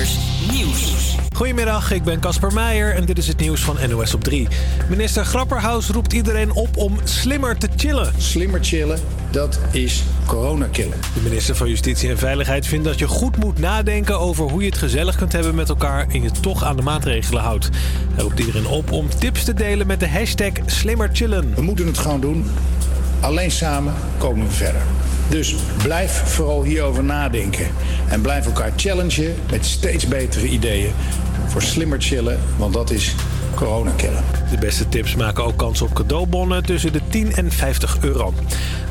Nieuws. Goedemiddag, ik ben Casper Meijer en dit is het nieuws van NOS op 3. Minister Grapperhaus roept iedereen op om slimmer te chillen. Slimmer chillen, dat is corona killen. De minister van Justitie en Veiligheid vindt dat je goed moet nadenken over hoe je het gezellig kunt hebben met elkaar en je toch aan de maatregelen houdt. Hij roept iedereen op om tips te delen met de hashtag slimmer chillen. We moeten het gewoon doen. Alleen samen komen we verder. Dus blijf vooral hierover nadenken. En blijf elkaar challengen met steeds betere ideeën. Voor slimmer chillen, want dat is corona killen. De beste tips maken ook kans op cadeaubonnen tussen de 10 en 50 euro.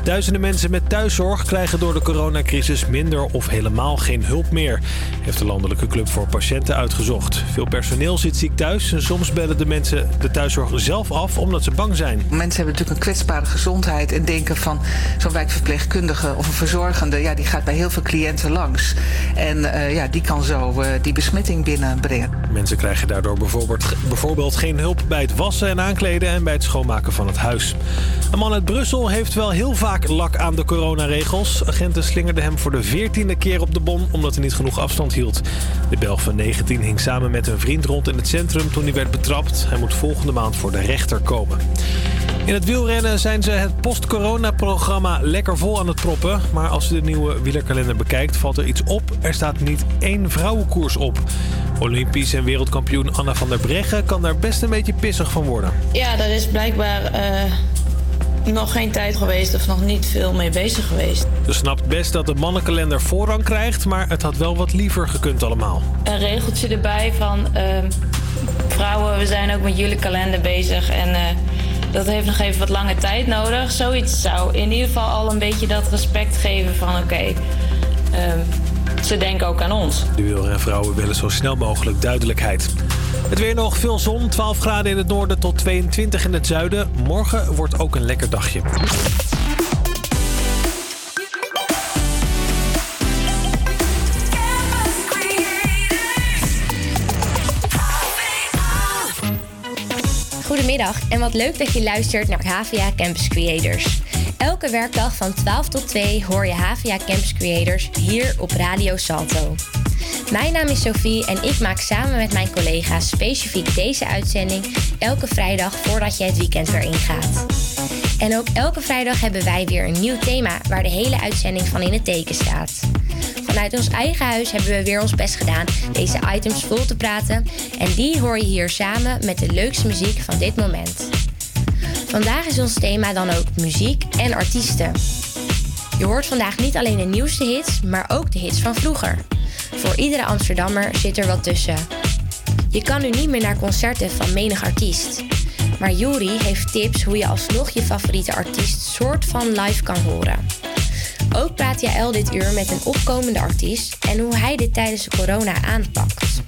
Duizenden mensen met thuiszorg krijgen door de coronacrisis minder of helemaal geen hulp meer, heeft de Landelijke Club voor Patiënten uitgezocht. Veel personeel zit ziek thuis en soms bellen de mensen de thuiszorg zelf af omdat ze bang zijn. Mensen hebben natuurlijk een kwetsbare gezondheid en denken van zo'n wijkverpleegkundige of een verzorgende, ja, die gaat bij heel veel cliënten langs. En eh, ja, die kan zo eh, die besmetting binnenbrengen. Mensen krijgen daardoor bijvoorbeeld, bijvoorbeeld geen hulp bij het wassen en aankleden en bij het schoonmaken van het huis. Een man uit Brussel heeft wel heel vaak lak aan de coronaregels. Agenten slingerden hem voor de veertiende keer op de bon omdat hij niet genoeg afstand hield. De Belg van 19 hing samen met een vriend rond in het centrum toen hij werd betrapt. Hij moet volgende maand voor de rechter komen. In het wielrennen zijn ze het post-corona-programma lekker vol aan het proppen. Maar als je de nieuwe wielerkalender bekijkt, valt er iets op. Er staat niet één vrouwenkoers op. Olympisch en wereldkampioen Anna van der Breggen kan daar best een beetje pissig van worden. Ja, dat is blijkbaar eh, nog geen tijd geweest of nog niet veel mee bezig geweest. Ze snapt best dat de mannenkalender voorrang krijgt, maar het had wel wat liever gekund allemaal. Een regeltje erbij van ehm, vrouwen, we zijn ook met jullie kalender bezig en eh, dat heeft nog even wat lange tijd nodig. Zoiets zou in ieder geval al een beetje dat respect geven van oké, ehm, ze denken ook aan ons. De wielrenvrouwen willen zo snel mogelijk duidelijkheid. Het weer nog veel zon, 12 graden in het noorden tot 22 in het zuiden. Morgen wordt ook een lekker dagje. Goedemiddag en wat leuk dat je luistert naar HVA Campus Creators. Elke werkdag van 12 tot 2 hoor je HVA Campus Creators hier op Radio Salto. Mijn naam is Sophie en ik maak samen met mijn collega's specifiek deze uitzending elke vrijdag voordat je het weekend weer ingaat. En ook elke vrijdag hebben wij weer een nieuw thema waar de hele uitzending van in het teken staat. Vanuit ons eigen huis hebben we weer ons best gedaan deze items vol te praten en die hoor je hier samen met de leukste muziek van dit moment. Vandaag is ons thema dan ook muziek en artiesten. Je hoort vandaag niet alleen de nieuwste hits, maar ook de hits van vroeger. Voor iedere Amsterdammer zit er wat tussen. Je kan nu niet meer naar concerten van menig artiest. Maar Juri heeft tips hoe je alsnog je favoriete artiest soort van live kan horen. Ook praat Jaël dit uur met een opkomende artiest en hoe hij dit tijdens de corona aanpakt.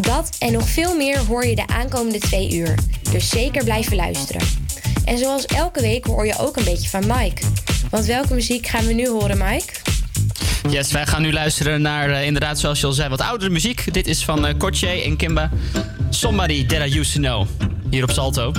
Dat en nog veel meer hoor je de aankomende twee uur, dus zeker blijven luisteren. En zoals elke week hoor je ook een beetje van Mike. Want welke muziek gaan we nu horen, Mike? Yes, wij gaan nu luisteren naar uh, inderdaad, zoals je al zei, wat oudere muziek. Dit is van uh, en Kimba. Somebody That I Used To Know. Hier op Salto.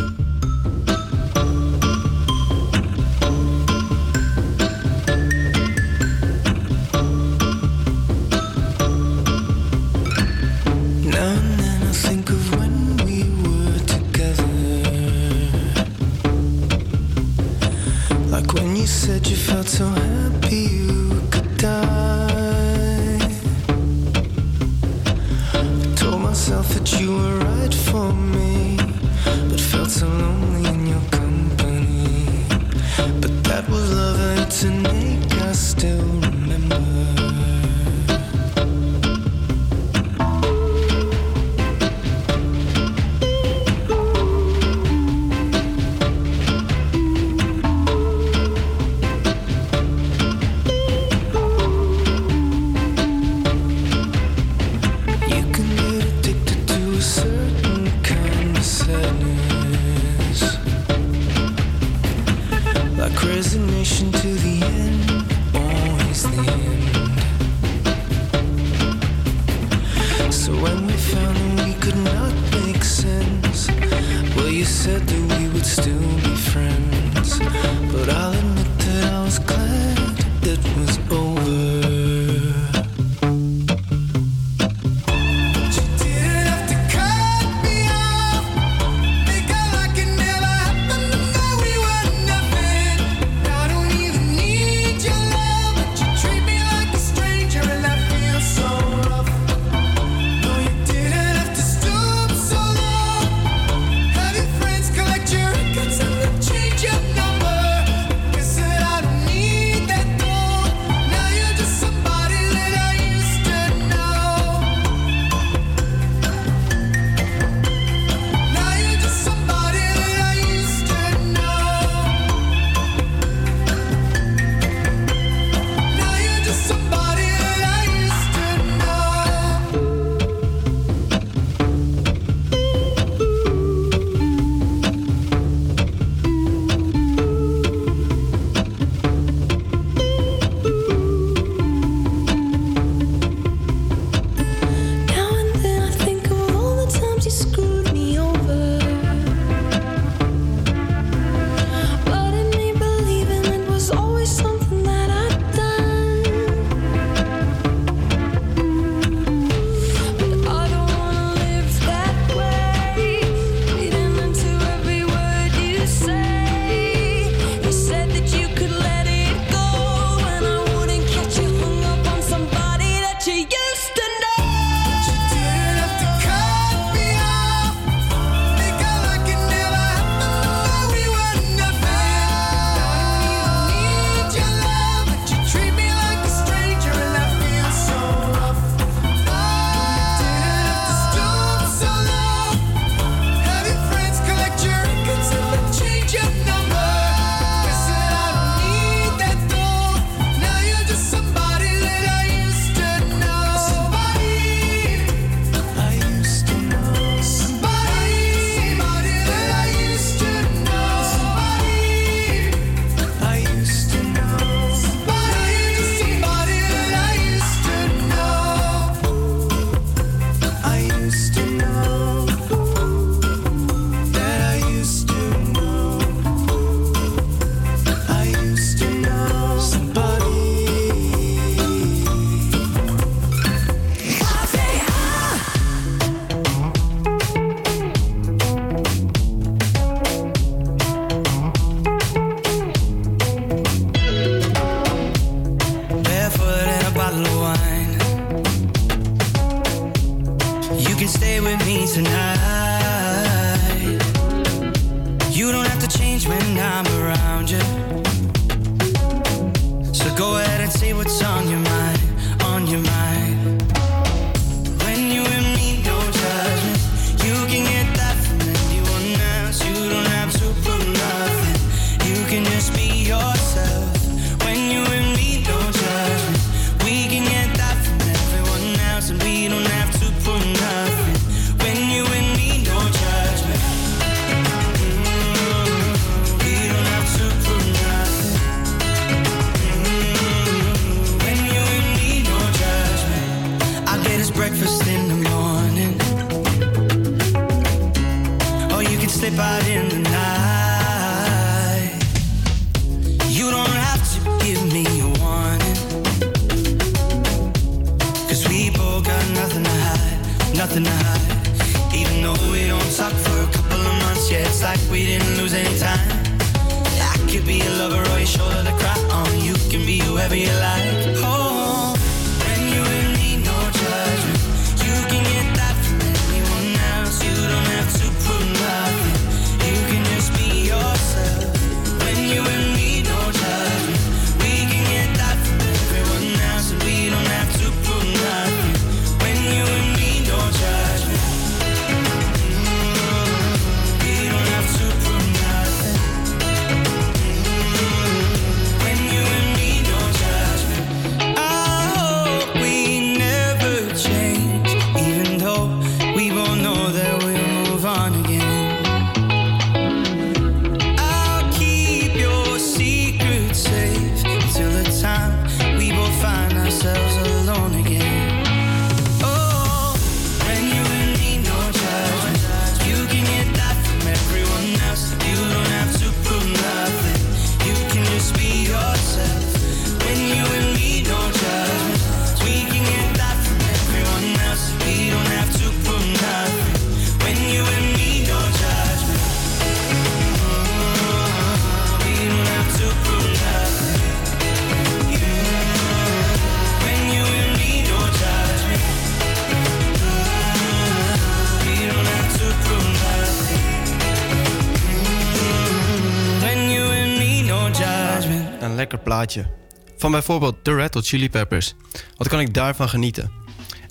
Van bijvoorbeeld The Red Hot Chili Peppers. Wat kan ik daarvan genieten?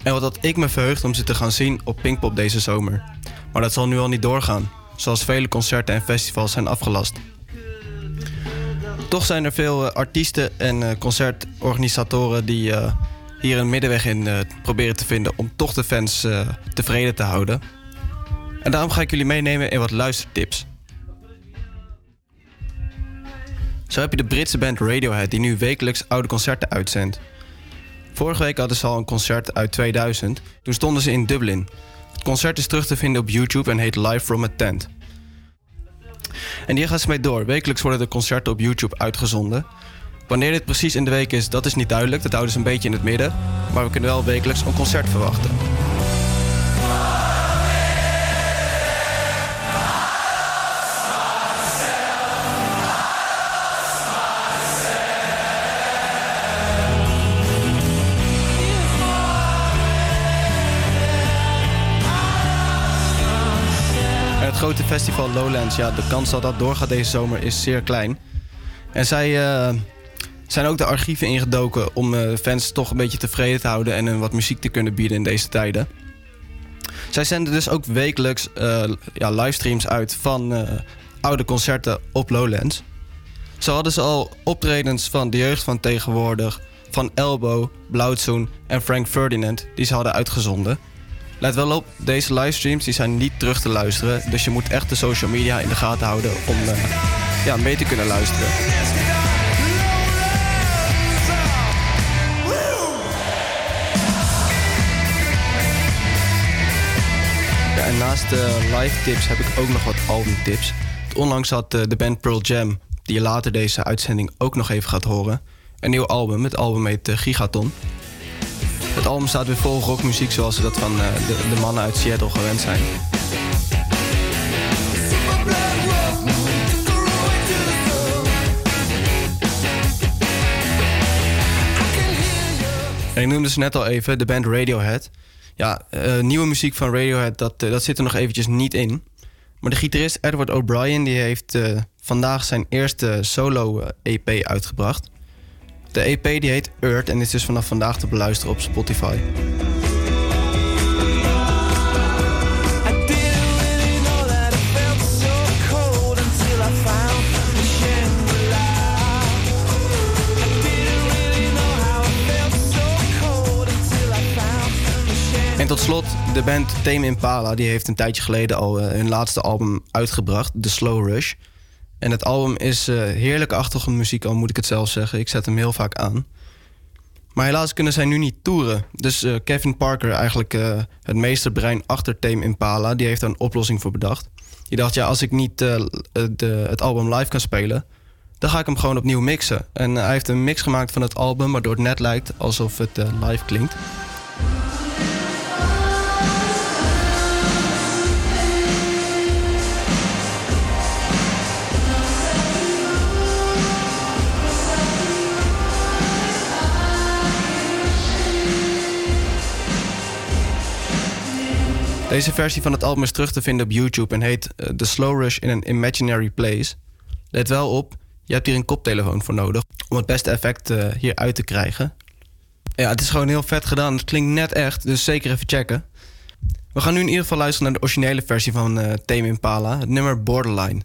En wat had ik me verheugd om ze te gaan zien op Pinkpop deze zomer. Maar dat zal nu al niet doorgaan, zoals vele concerten en festivals zijn afgelast. Toch zijn er veel eh, artiesten en eh, concertorganisatoren die eh, hier een middenweg in proberen te vinden om toch de fans tevreden te houden. En daarom ga ik jullie meenemen in wat luistertips. Zo heb je de Britse band Radiohead die nu wekelijks oude concerten uitzendt. Vorige week hadden ze al een concert uit 2000. Toen stonden ze in Dublin. Het concert is terug te vinden op YouTube en heet Live from a Tent. En hier gaan ze mee door. Wekelijks worden de concerten op YouTube uitgezonden. Wanneer dit precies in de week is, dat is niet duidelijk. Dat houden ze een beetje in het midden. Maar we kunnen wel wekelijks een concert verwachten. Grote festival Lowlands, ja, de kans dat dat doorgaat deze zomer is zeer klein. En zij eh, zijn ook de archieven ingedoken om eh, fans toch een beetje tevreden te houden en hun wat muziek te kunnen bieden in deze tijden. Zij zenden dus ook wekelijks eh, ja, livestreams uit van oude concerten op Lowlands. Zo hadden ze al optredens van de jeugd van tegenwoordig, van Elbow, Blauwzoen en Frank Ferdinand, die ze hadden uitgezonden. Let wel op, deze livestreams die zijn niet terug te luisteren. Dus je moet echt de social media in de gaten houden om eh, ja, mee te kunnen luisteren. En naast de live tips heb ik ook nog wat albumtips. Onlangs had eh, de band Pearl Jam, die je later deze uitzending ook nog even gaat horen, een nieuw album. Het album heet eh, Gigaton. Het album staat weer vol rockmuziek zoals we dat van eh, de, de mannen uit Seattle gewend zijn. Ik noemde ze net al even, de band Radiohead. Ja, eh, nieuwe muziek van Radiohead, dat, eh, dat zit er nog eventjes niet in. Maar de gitarist Edward O'Brien die heeft vandaag zijn eerste solo-EP uitgebracht. De EP die heet Earth en is dus vanaf vandaag te beluisteren op Spotify. En tot slot, de band Tame Impala die heeft een tijdje geleden al eh, hun laatste album uitgebracht, The Slow Rush. En het album is eh, heerlijke achtergrondmuziek, al moet ik het zelf zeggen. Ik zet hem heel vaak aan. Maar helaas kunnen zij nu niet toeren. Dus eh, Kevin Parker, eigenlijk eh, het meesterbrein achter Tame Impala, die heeft daar een oplossing voor bedacht. Die dacht, ja, als ik niet de, het album live kan spelen, dan ga ik hem gewoon opnieuw mixen. En hij heeft een mix gemaakt van het album, waardoor het net lijkt alsof het live klinkt. Deze versie van het album is terug te vinden op YouTube en heet eh, The Slow Rush in an Imaginary Place. Let wel op, je hebt hier een koptelefoon voor nodig om het beste effect eh, hier uit te krijgen. Ja, het is gewoon heel vet gedaan. Het klinkt net echt, dus zeker even checken. We gaan nu in ieder geval luisteren naar de originele versie van eh Tame Impala, het nummer Borderline.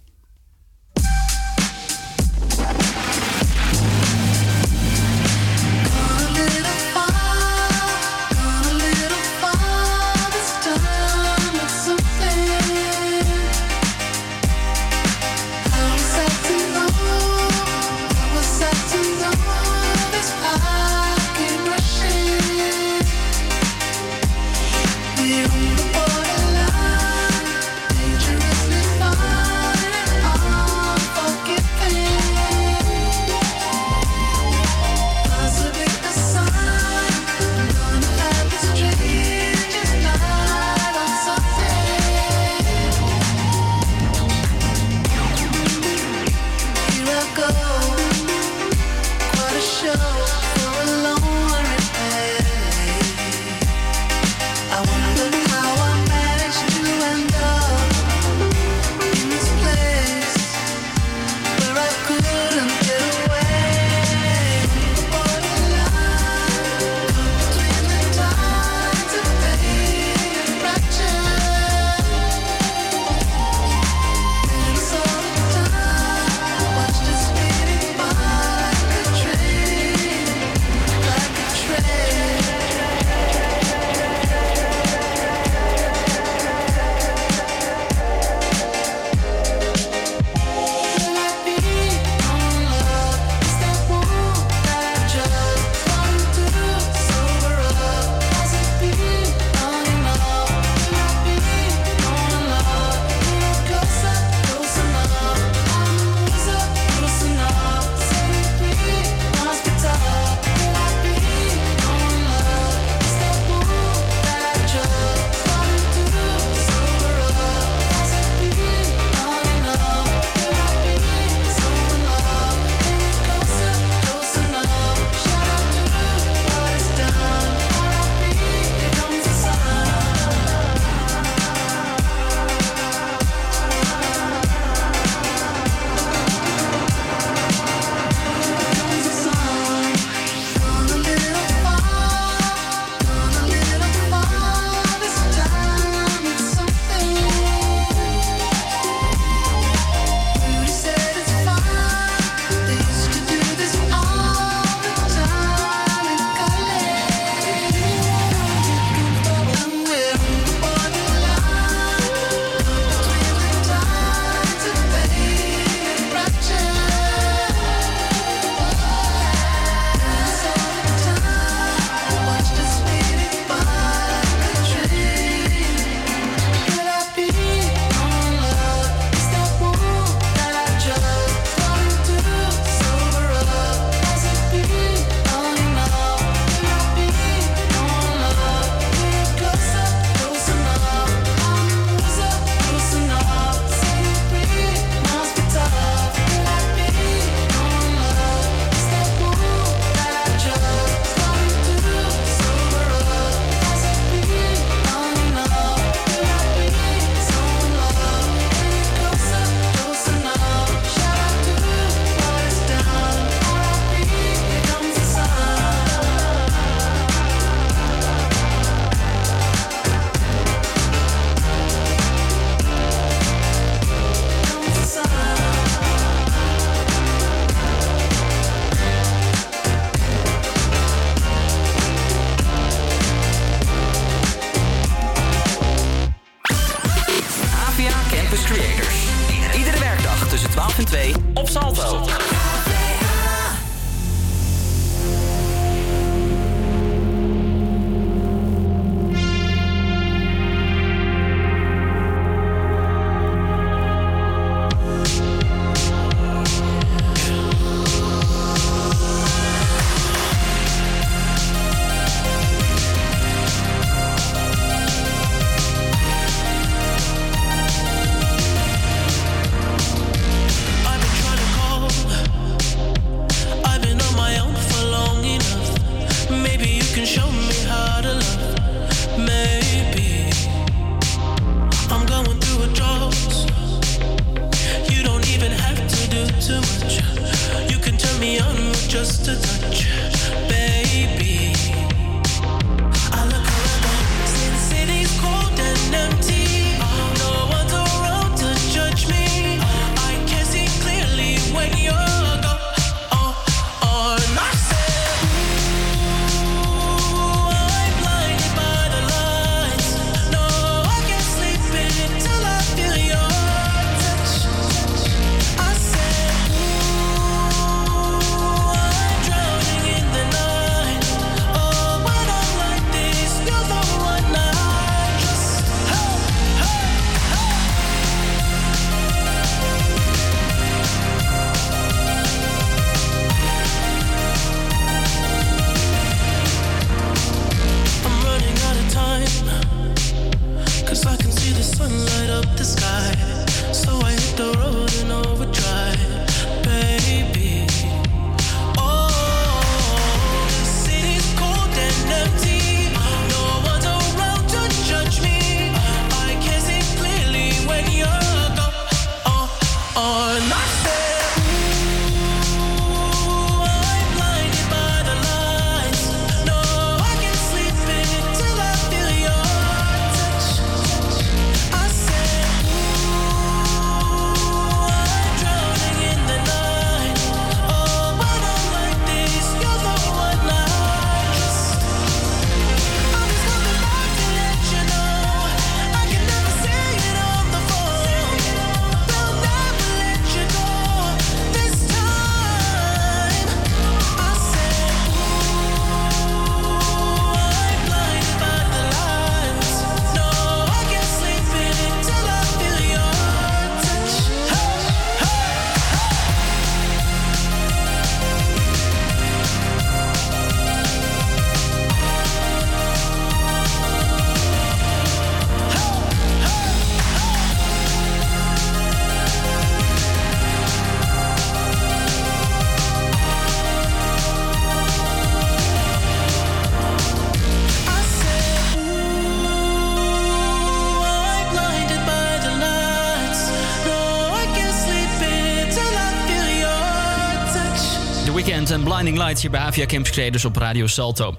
Hier bij Havia Campus Creators op Radio Salto.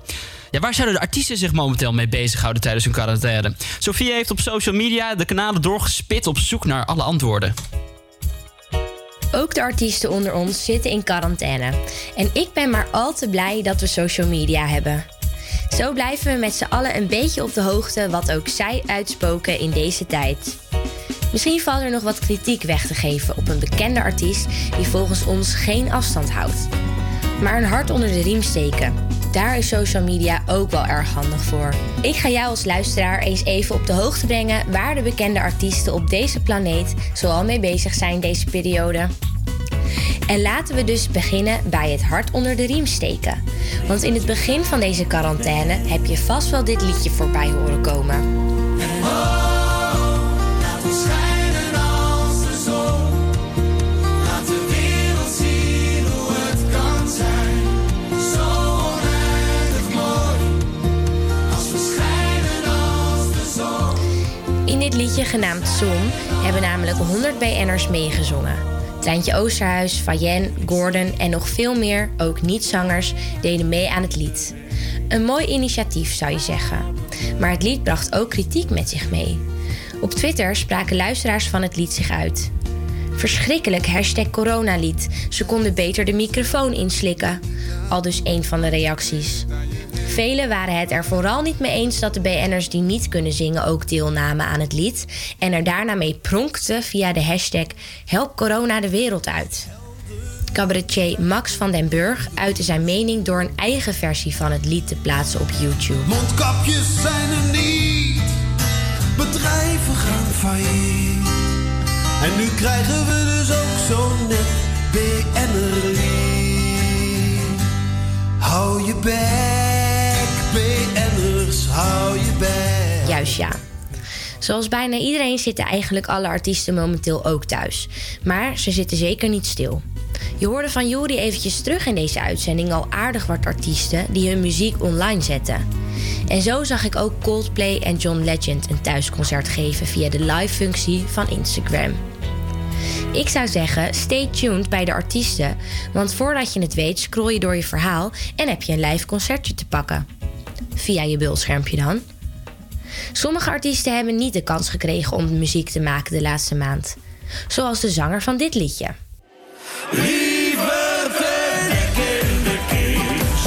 Ja, waar zouden de artiesten zich momenteel mee bezighouden tijdens hun quarantaine? Sophie heeft op social media de kanalen doorgespit op zoek naar alle antwoorden. Ook de artiesten onder ons zitten in quarantaine. En ik ben maar al te blij dat we social media hebben. Zo blijven we met z'n allen een beetje op de hoogte wat ook zij uitspoken in deze tijd. Misschien valt er nog wat kritiek weg te geven op een bekende artiest die volgens ons geen afstand houdt. Maar een hart onder de riem steken, daar is social media ook wel erg handig voor. Ik ga jou als luisteraar eens even op de hoogte brengen waar de bekende artiesten op deze planeet zoal mee bezig zijn deze periode. En laten we dus beginnen bij het hart onder de riem steken. Want in het begin van deze quarantaine heb je vast wel dit liedje voorbij horen komen. Liedje genaamd Zon hebben namelijk 100 BN'ers meegezongen. Treintje Oosterhuis, Fayen, Gordon en nog veel meer, ook niet-zangers, deden mee aan het lied. Een mooi initiatief zou je zeggen. Maar het lied bracht ook kritiek met zich mee. Op Twitter spraken luisteraars van het lied zich uit. Verschrikkelijk hashtag coronalied. Ze konden beter de microfoon inslikken. Al dus een van de reacties. Velen waren het er vooral niet mee eens dat de BN'ers die niet kunnen zingen ook deelnamen aan het lied. En er daarna mee pronkten via de hashtag Help corona de wereld uit. Cabaretier Max van den Burg uitte zijn mening door een eigen versie van het lied te plaatsen op YouTube. Mondkapjes zijn er niet. Bedrijven gaan failliet. En nu krijgen we dus ook zo'n net BN'er Hou je bek, hou je bek. Juist ja. Zoals bijna iedereen zitten eigenlijk alle artiesten momenteel ook thuis. Maar ze zitten zeker niet stil. Je hoorde van Juri eventjes terug in deze uitzending al aardig wat artiesten die hun muziek online zetten. En zo zag ik ook Coldplay en John Legend een thuisconcert geven via de live-functie van Instagram. Ik zou zeggen, stay tuned bij de artiesten, want voordat je het weet scroll je door je verhaal en heb je een live concertje te pakken. Via je beeldschermpje dan. Sommige artiesten hebben niet de kans gekregen om muziek te maken de laatste maand. Zoals de zanger van dit liedje. Liever verdekken de kist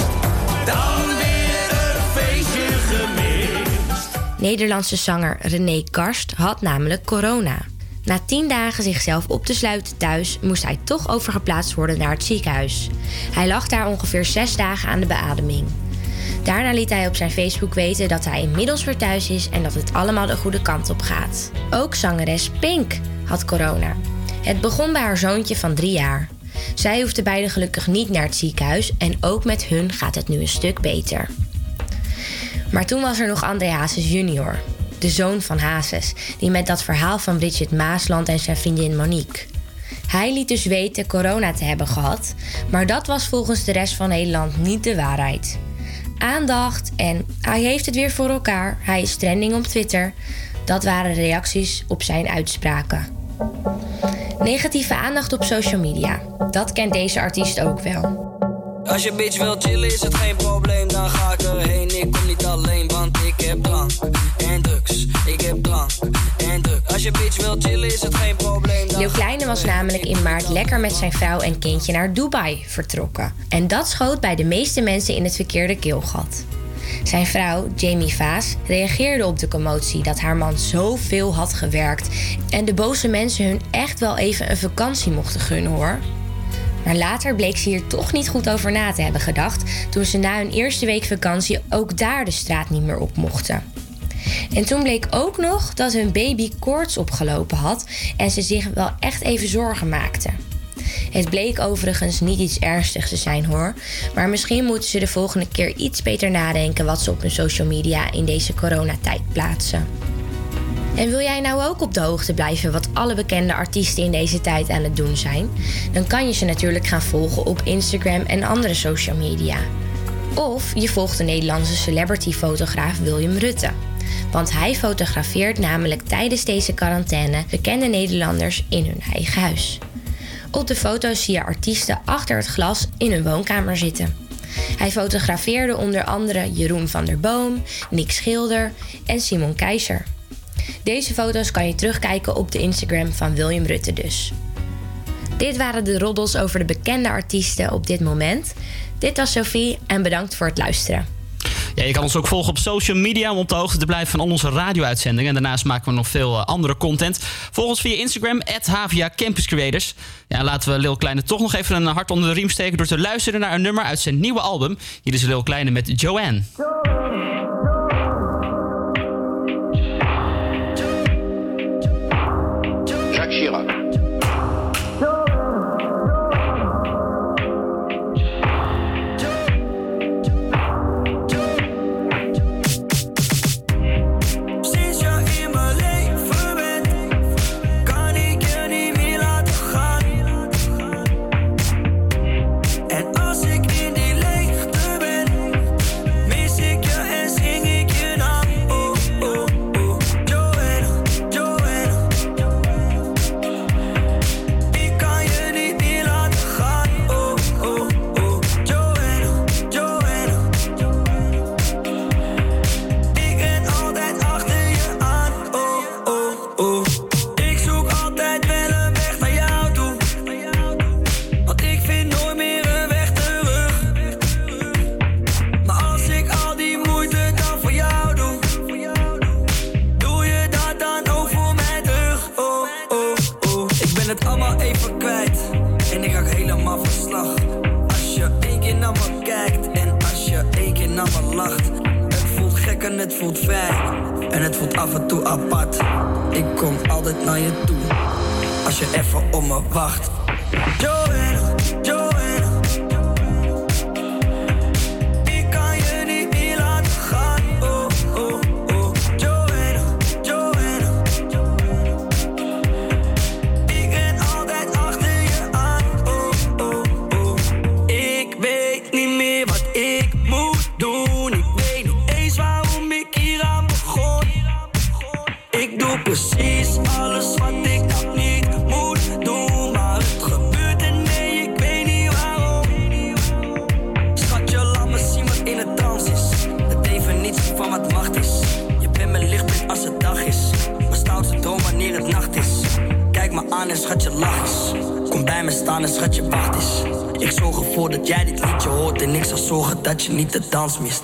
dan weer een feestje gemist. Nederlandse zanger René Karst had namelijk corona. Na tien dagen zichzelf op te sluiten thuis moest hij toch overgeplaatst worden naar het ziekenhuis. Hij lag daar ongeveer zes dagen aan de beademing. Daarna liet hij op zijn Facebook weten dat hij inmiddels weer thuis is en dat het allemaal de goede kant op gaat. Ook zangeres Pink had corona. Het begon bij haar zoontje van drie jaar. Zij hoefde beide gelukkig niet naar het ziekenhuis en ook met hun gaat het nu een stuk beter. Maar toen was er nog André Hazes junior, de zoon van Hazes, die met dat verhaal van Bridget Maasland en zijn vriendin Monique. Hij liet dus weten corona te hebben gehad, maar dat was volgens de rest van Nederland niet de waarheid. Aandacht en hij heeft het weer voor elkaar, hij is trending op Twitter. Dat waren reacties op zijn uitspraken. Negatieve aandacht op social media, dat kent deze artiest ook wel. Als je bitch wil chillen is het geen probleem, dan ga ik erheen. Ik kom niet alleen, want ik heb drank en drugs. Ik heb drank en drugs. Als je bitch wil chillen is het geen probleem. Leeuw Kleine was namelijk in maart lekker met zijn vrouw en kindje naar Dubai vertrokken. En dat schoot bij de meeste mensen in het verkeerde keelgat. Zijn vrouw, Jamie Vaas, reageerde op de commotie dat haar man zoveel had gewerkt en de boze mensen hun echt wel even een vakantie mochten gunnen hoor. Maar later bleek ze hier toch niet goed over na te hebben gedacht toen ze na hun eerste week vakantie ook daar de straat niet meer op mochten. En toen bleek ook nog dat hun baby koorts opgelopen had en ze zich wel echt even zorgen maakte. Het bleek overigens niet iets ernstigs te zijn hoor, maar misschien moeten ze de volgende keer iets beter nadenken wat ze op hun social media in deze coronatijd plaatsen. En wil jij nou ook op de hoogte blijven wat alle bekende artiesten in deze tijd aan het doen zijn? Dan kan je ze natuurlijk gaan volgen op Instagram en andere social media. Of je volgt de Nederlandse celebrity-fotograaf William Rutte. Want hij fotografeert namelijk tijdens deze quarantaine bekende Nederlanders in hun eigen huis. Op de foto's zie je artiesten achter het glas in hun woonkamer zitten. Hij fotografeerde onder andere Jeroen van der Boom, Nick Schilder en Simon Keizer. Deze foto's kan je terugkijken op de Instagram van William Rutte dus. Dit waren de roddels over de bekende artiesten op dit moment. Dit was Sophie en bedankt voor het luisteren. Ja, je kan ons ook volgen op social media om op de hoogte te blijven van al onze radio-uitzendingen. En daarnaast maken we nog veel eh, andere content. Volg ons via Instagram, Havia Campus Creators. Ja, en laten we Lil Kleine toch nog even een hart onder de riem steken door te luisteren naar een nummer uit zijn nieuwe album. Hier is Lil Kleine met Joanne. Chirac. Lacht. Het voelt gek en het voelt fijn. En het voelt af en toe apart. Ik kom altijd naar je toe. Als je even op me wacht. bij me staan en schatje wacht eens. Ik zorg ervoor dat jij dit liedje hoort en ik zal zorgen dat je niet de dans mist.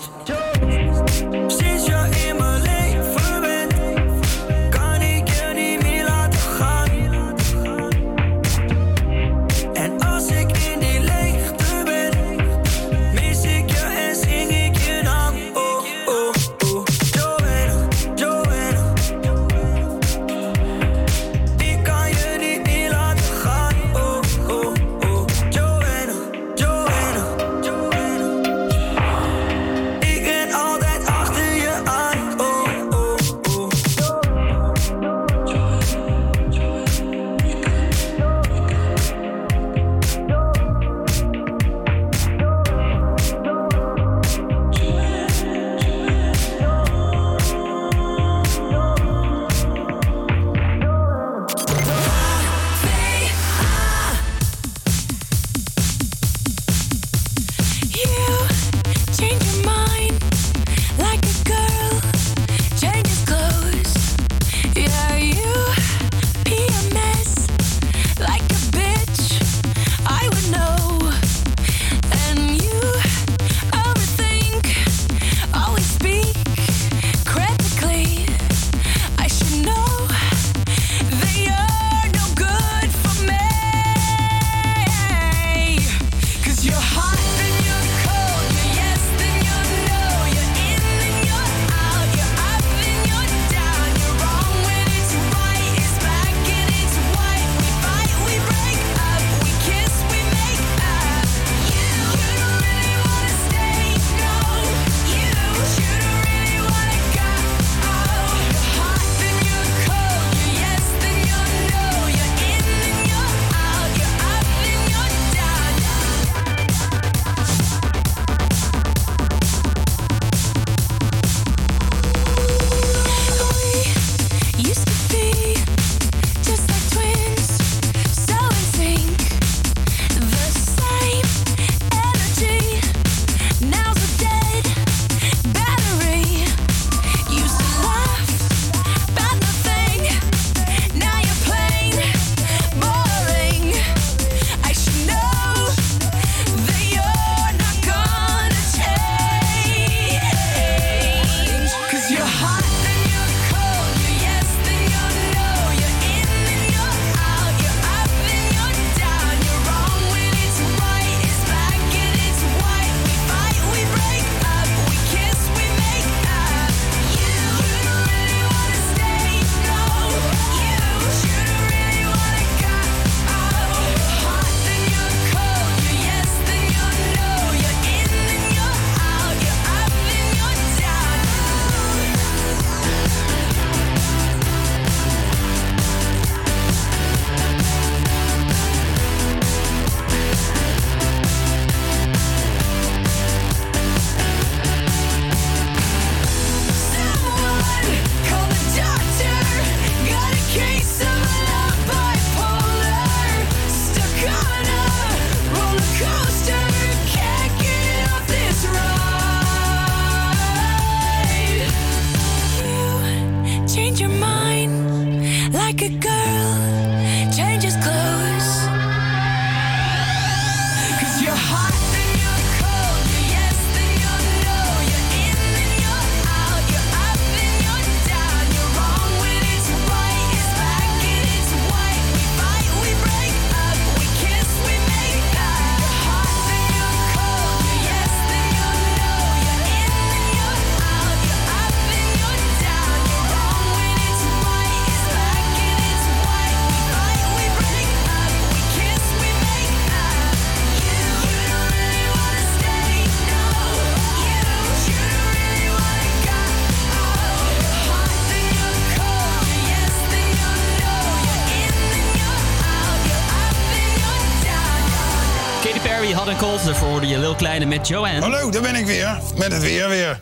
We Daarvoor je Lil Kleine met Joanne. Hallo, daar ben ik weer. Met het weer weer.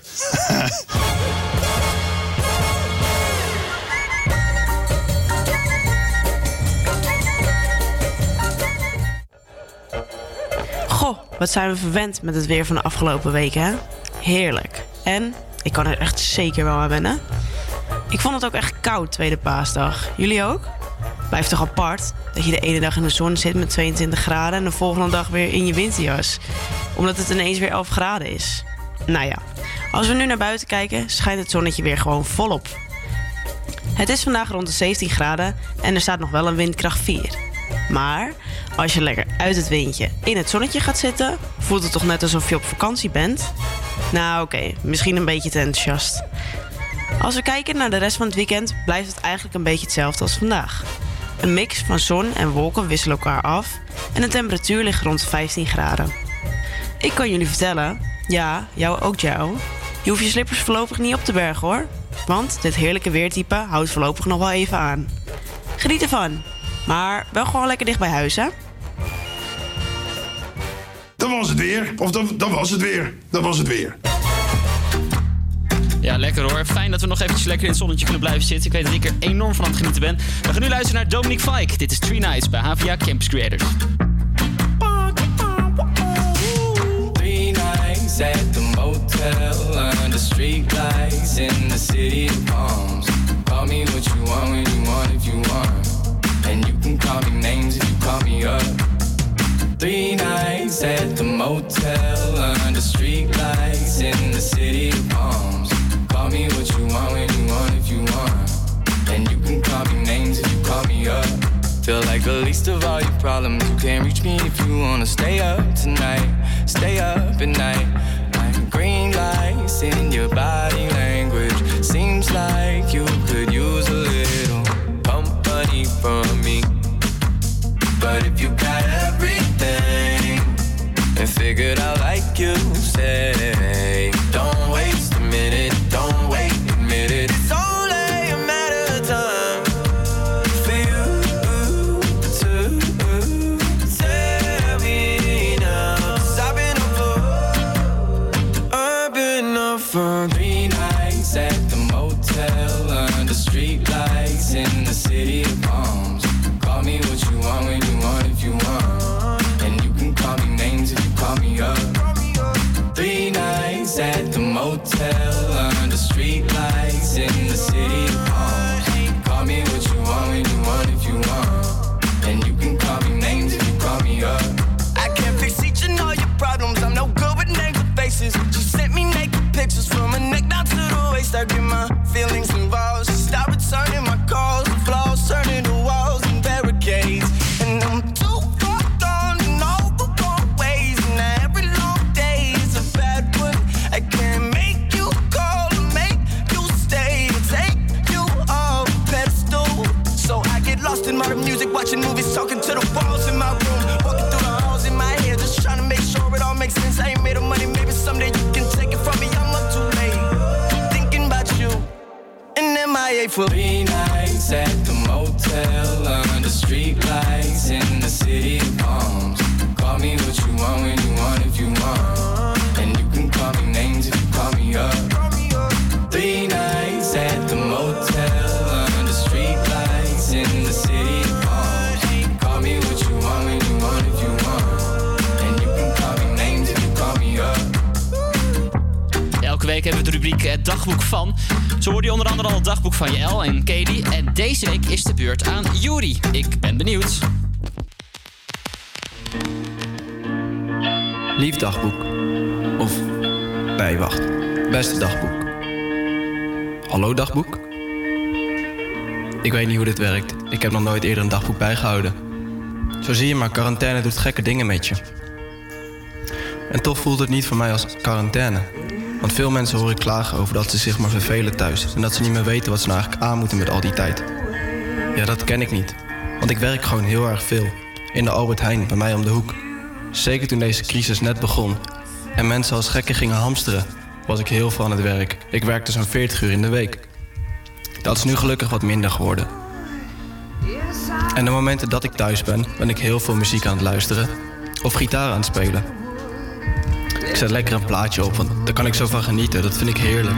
Goh, wat zijn we verwend met het weer van de afgelopen weken, hè? Heerlijk. En ik kan er echt zeker wel aan wennen. Ik vond het ook echt koud tweede paasdag. Jullie ook? Blijft toch apart? Dat je de ene dag in de zon zit met 22 graden en de volgende dag weer in je winterjas. Omdat het ineens weer 11 graden is. Nou ja, als we nu naar buiten kijken, schijnt het zonnetje weer gewoon volop. Het is vandaag rond de 17 graden en er staat nog wel een windkracht 4. Maar als je lekker uit het windje in het zonnetje gaat zitten, voelt het toch net alsof je op vakantie bent? Nou oké, misschien een beetje te enthousiast. Als we kijken naar de rest van het weekend, blijft het eigenlijk een beetje hetzelfde als vandaag. Een mix van zon en wolken wisselen elkaar af en de temperatuur ligt rond de 15 graden. Ik kan jullie vertellen, ja, jou ook jou, je hoeft je slippers voorlopig niet op te bergen hoor. Want dit heerlijke weertype houdt voorlopig nog wel even aan. Geniet ervan, maar wel gewoon lekker dicht bij huis hè. Dat was het weer. Of dat, dat was het weer. Dat was het weer. Ja, lekker hoor. Fijn dat we nog eventjes lekker in het zonnetje kunnen blijven zitten. Ik weet dat ik er enorm van aan het genieten ben. We gaan nu luisteren naar Dominic Fike. Dit is Three Nights bij HVA Campus Creators. Three nights at the motel under street lights in the city of palms. Call me what you want when you want if you want. And you can call me names if you call me up. Three nights at the motel under street lights in the city of palms. Want when you want if you want. And you can call me names if you call me up. Feel like the least of all your problems. You can't reach me if you wanna stay up tonight. Stay up at night. Like green lights in your body language. Seems like you could use a little company from me. But if you got everything and figured out like you say, faces. She sent me naked pictures from her neck down to the waist. I get my feelings involved. She stopped returning my for three nights at the motel under street lights in the city of palms. Call me what you want when you want if you want. And you can call me names if you call me up. Three nights at the motel under street lights in the city of palms. Call me what you want when you want if you want. And you can call me names if you call me up. Elke week hebben we de rubriek Het Dagboek van. Zo hoorde je onder andere al dagboek van Jel en Katie. En deze week is de beurt aan Juri. Ik ben benieuwd. Lief dagboek. Of, nee, wacht. Beste dagboek. Hallo dagboek? Ik weet niet hoe dit werkt. Ik heb nog nooit eerder een dagboek bijgehouden. Zo zie je maar, quarantaine doet gekke dingen met je. En toch voelt het niet voor mij als quarantaine. Want veel mensen hoor ik klagen over dat ze zich maar vervelen thuis. En dat ze niet meer weten wat ze nou eigenlijk aan moeten met al die tijd. Ja, dat ken ik niet. Want ik werk gewoon heel erg veel. In de Albert Heijn, bij mij om de hoek. Zeker toen deze crisis net begon. En mensen als gekken gingen hamsteren. Was ik heel veel aan het werk. Ik werkte zo'n 40 uur in de week. Dat is nu gelukkig wat minder geworden. En de momenten dat ik thuis ben, ben ik heel veel muziek aan het luisteren. Of gitaar aan het spelen. Ik zet lekker een plaatje op, want daar kan ik zo van genieten. Dat vind ik heerlijk.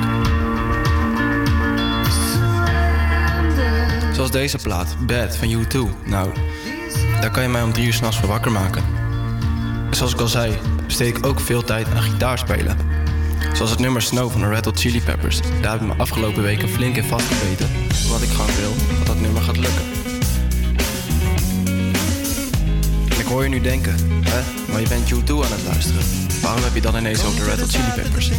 Zoals deze plaat, Bad van U2. Nou, daar kan je mij om drie uur s'nachts voor wakker maken. Zoals ik al zei, besteed ik ook veel tijd aan gitaarspelen. Zoals het nummer Snow van de Red Hot Chili Peppers. Daar heb ik me afgelopen weken flink in vastgebeten. Wat ik gewoon wil, dat dat nummer gaat lukken. hoor je nu denken, hè? maar je bent U2 aan het luisteren. Waarom heb je dan ineens over de Red Hot Chili Peppers?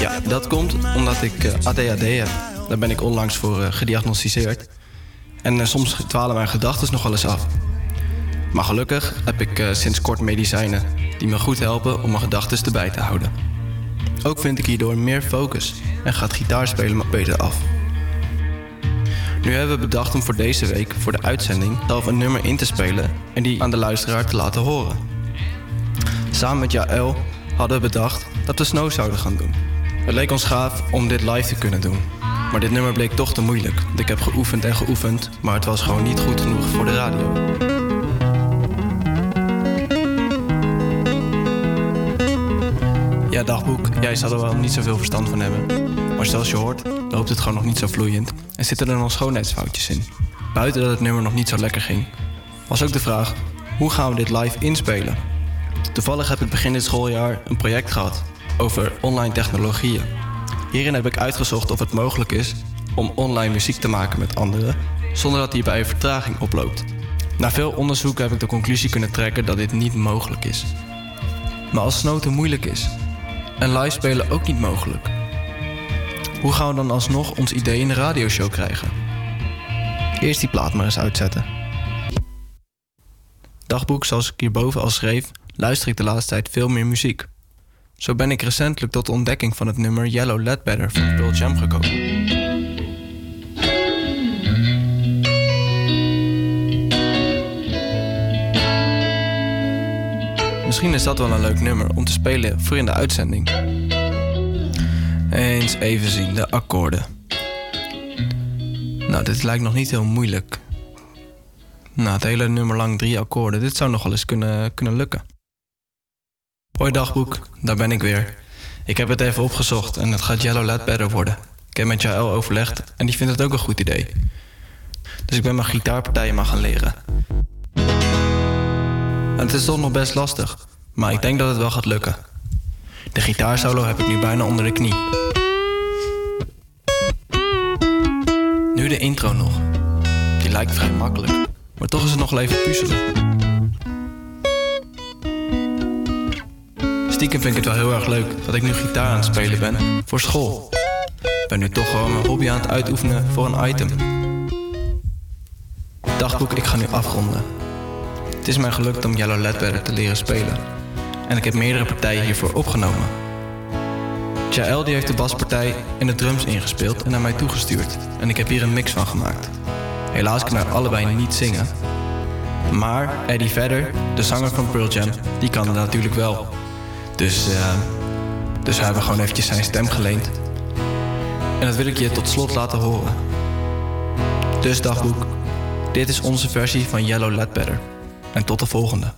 Ja, dat komt omdat ik eh, ADHD heb. Daar ben ik onlangs voor eh, gediagnosticeerd. En eh, soms dwalen mijn gedachten nog wel eens af. Maar gelukkig heb ik sinds kort medicijnen die me goed helpen om mijn gedachten erbij te houden. Ook vind ik hierdoor meer focus en gaat gitaarspelen me beter af. Nu hebben we bedacht om voor deze week, voor de uitzending, zelf een nummer in te spelen en die aan de luisteraar te laten horen. Samen met Jaël hadden we bedacht dat we Snow zouden gaan doen. Het leek ons gaaf om dit live te kunnen doen. Maar dit nummer bleek toch te moeilijk. Ik heb geoefend en geoefend, maar het was gewoon niet goed genoeg voor de radio. Ja, dagboek, jij zal er wel niet zoveel verstand van hebben. Maar zoals je hoort, loopt het gewoon nog niet zo vloeiend en zitten er nog schoonheidsfoutjes in. Buiten dat het nummer nog niet zo lekker ging, was ook de vraag: hoe gaan we dit live inspelen? Toevallig heb ik begin dit schooljaar een project gehad over online technologieën. Hierin heb ik uitgezocht of het mogelijk is om online muziek te maken met anderen zonder dat hierbij een vertraging oploopt. Na veel onderzoek heb ik de conclusie kunnen trekken dat dit niet mogelijk is. Maar als Snow te moeilijk is en live spelen ook niet mogelijk, hoe gaan we dan alsnog ons idee in de radioshow krijgen? Eerst die plaat maar eens uitzetten. Dagboek zoals ik hierboven al schreef, luister ik de laatste tijd veel meer muziek. Zo ben ik recentelijk tot de ontdekking van het nummer Yellow Ledbetter van Pearl Jam gekomen. Misschien is dat wel een leuk nummer om te spelen voor in de uitzending. Eens even zien, de akkoorden. Nou, dit lijkt nog niet heel moeilijk. Nou, het hele nummer lang drie akkoorden. Dit zou nog wel eens kunnen, kunnen lukken. Hoi dagboek, daar ben ik weer. Ik heb het even opgezocht en het gaat Yellow Ledbetter worden. Ik heb met Jaël overlegd en die vindt het ook een goed idee. Dus ik ben mijn gitaarpartijen maar gaan leren. En het is toch nog best lastig, maar ik denk dat het wel gaat lukken. De gitaarsolo heb ik nu bijna onder de knie. Nu de intro nog. Die lijkt vrij makkelijk, maar toch is het nog even puzzelen. Stiekem vind ik het wel heel erg leuk dat ik nu gitaar aan het spelen ben voor school. Ik ben nu toch gewoon mijn hobby aan het uitoefenen voor een item. Dagboek, ik ga nu afronden. Het is mij gelukt om Yellow Ledbetter te leren spelen. En ik heb meerdere partijen hiervoor opgenomen. Jaël die heeft de baspartij en de drums ingespeeld en naar mij toegestuurd. En ik heb hier een mix van gemaakt. Helaas kan hij allebei niet zingen. Maar Eddie Vedder, de zanger van Pearl Jam, die kan het natuurlijk wel. Dus, eh, dus we hebben gewoon eventjes zijn stem geleend. En dat wil ik je tot slot laten horen. Dus dagboek, dit is onze versie van Yellow Ledbetter. En tot de volgende.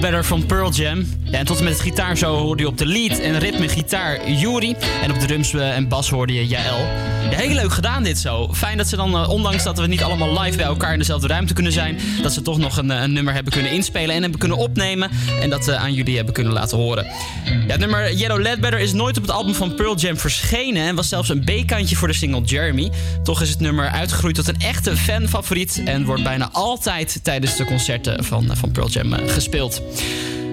Ledbetter van Pearl Jam. Ja, en tot en met het gitaarsolo hoorde je op de lead en ritme gitaar Yuri. En op de drums eh, en bas hoorde je Jaël. Ja, heel leuk gedaan dit zo. Fijn dat ze dan, eh, ondanks dat we niet allemaal live bij elkaar in dezelfde ruimte kunnen zijn... dat ze toch nog een, eh, een nummer hebben kunnen inspelen en hebben kunnen opnemen. En dat aan jullie hebben kunnen laten horen. Ja, het nummer Yellow Ledbetter is nooit op het album van Pearl Jam verschenen... en was zelfs een B-kantje voor de single Jeremy. Toch is het nummer uitgegroeid tot een echte fanfavoriet... en wordt bijna altijd tijdens de concerten van, van Pearl Jam eh, gespeeld.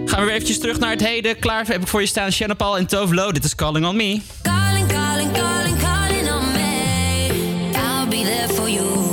Gaan we weer eventjes terug naar het heden. Klaar heb ik voor je staan Shannon Paul en Tove. Dit is Calling On Me. Calling, calling, calling, calling on me. I'll be there for you.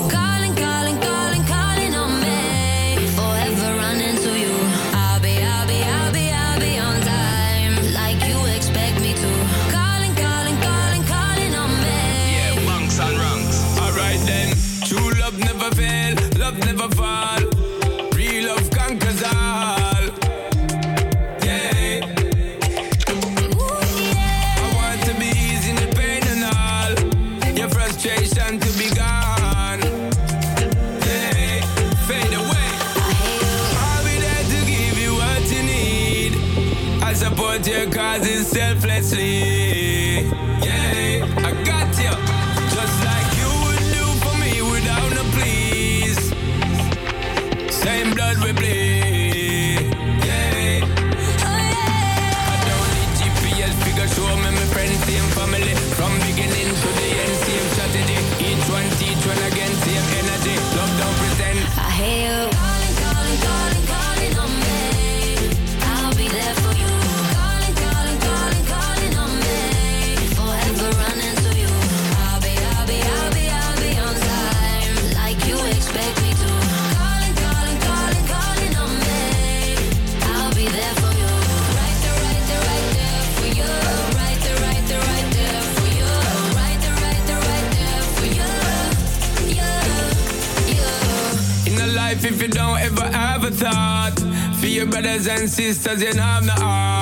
Sisters, you don't have no heart.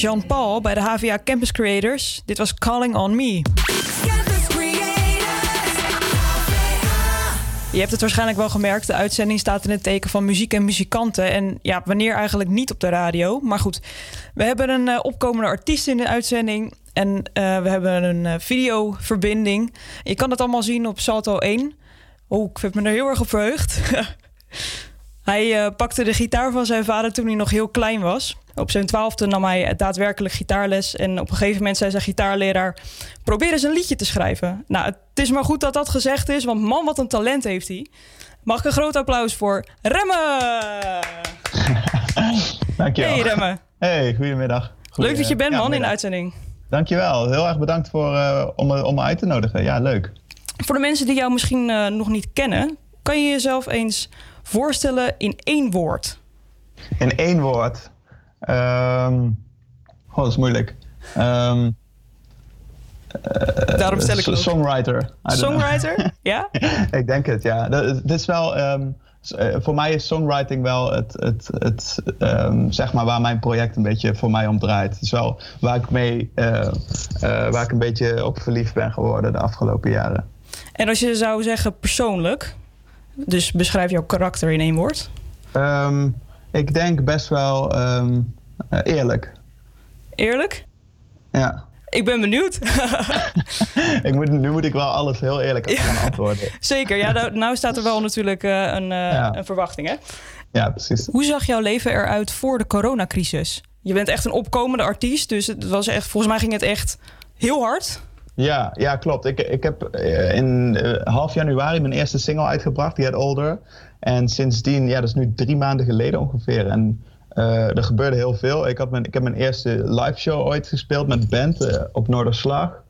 Jean-Paul bij de HVA Campus Creators. Dit was Calling on Me. Je hebt het waarschijnlijk wel gemerkt. De uitzending staat in het teken van muziek en muzikanten. En ja, wanneer eigenlijk niet op de radio. Maar goed, we hebben een eh, opkomende artiest in de uitzending. En eh, we hebben een eh, videoverbinding. Je kan het allemaal zien op Salto 1. Oh, ik heb me er heel erg op verheugd. Hij eh, pakte de gitaar van zijn vader toen hij nog heel klein was. Op zijn twaalfde nam hij daadwerkelijk gitaarles. En op een gegeven moment zei zijn gitaarleraar... probeer eens een liedje te schrijven. Nou, het is maar goed dat dat gezegd is... want man, wat een talent heeft hij. Mag ik een groot applaus voor Remmen! Dankjewel. Hey Remmen. Hey, goedemiddag. Leuk dat je bent, Ja, man, in de uitzending. Dankjewel. Heel erg bedankt voor, eh, om, me, om me uit te nodigen. Ja, leuk. Voor de mensen die jou misschien eh, nog niet kennen, kan je jezelf eens voorstellen in één woord? In één woord. Ehm oh, dat is moeilijk. Ehm Daarom stel ik het ook. Songwriter. Songwriter? ja? ik denk het, ja. Het is wel, ehm, eh, voor mij is songwriting wel het, het, het zeg maar waar mijn project een beetje voor mij om draait. Het is wel waar ik mee, eh, eh, waar ik een beetje op verliefd ben geworden de afgelopen jaren. En als je zou zeggen persoonlijk, dus beschrijf jouw karakter in één woord. Ehm, ik denk best wel ehm, eh, eerlijk. Eerlijk? Ja. Ik ben benieuwd. ik moet, nu moet ik wel alles heel eerlijk gaan antwoorden. Zeker, ja, nou, nou staat er wel natuurlijk eh, een, eh, Ja. een verwachting, hè? Ja, precies. Hoe zag jouw leven eruit voor de coronacrisis? Je bent echt een opkomende artiest, dus het was echt, volgens mij ging het echt heel hard. Ja, ja klopt. Ik, ik heb eh, in eh, half januari mijn eerste single uitgebracht, Get Older. En sindsdien, ja, dat is nu drie maanden geleden ongeveer. En eh, er gebeurde heel veel. Ik, had mijn, ik heb mijn eerste live show ooit gespeeld met band op Noorderslag.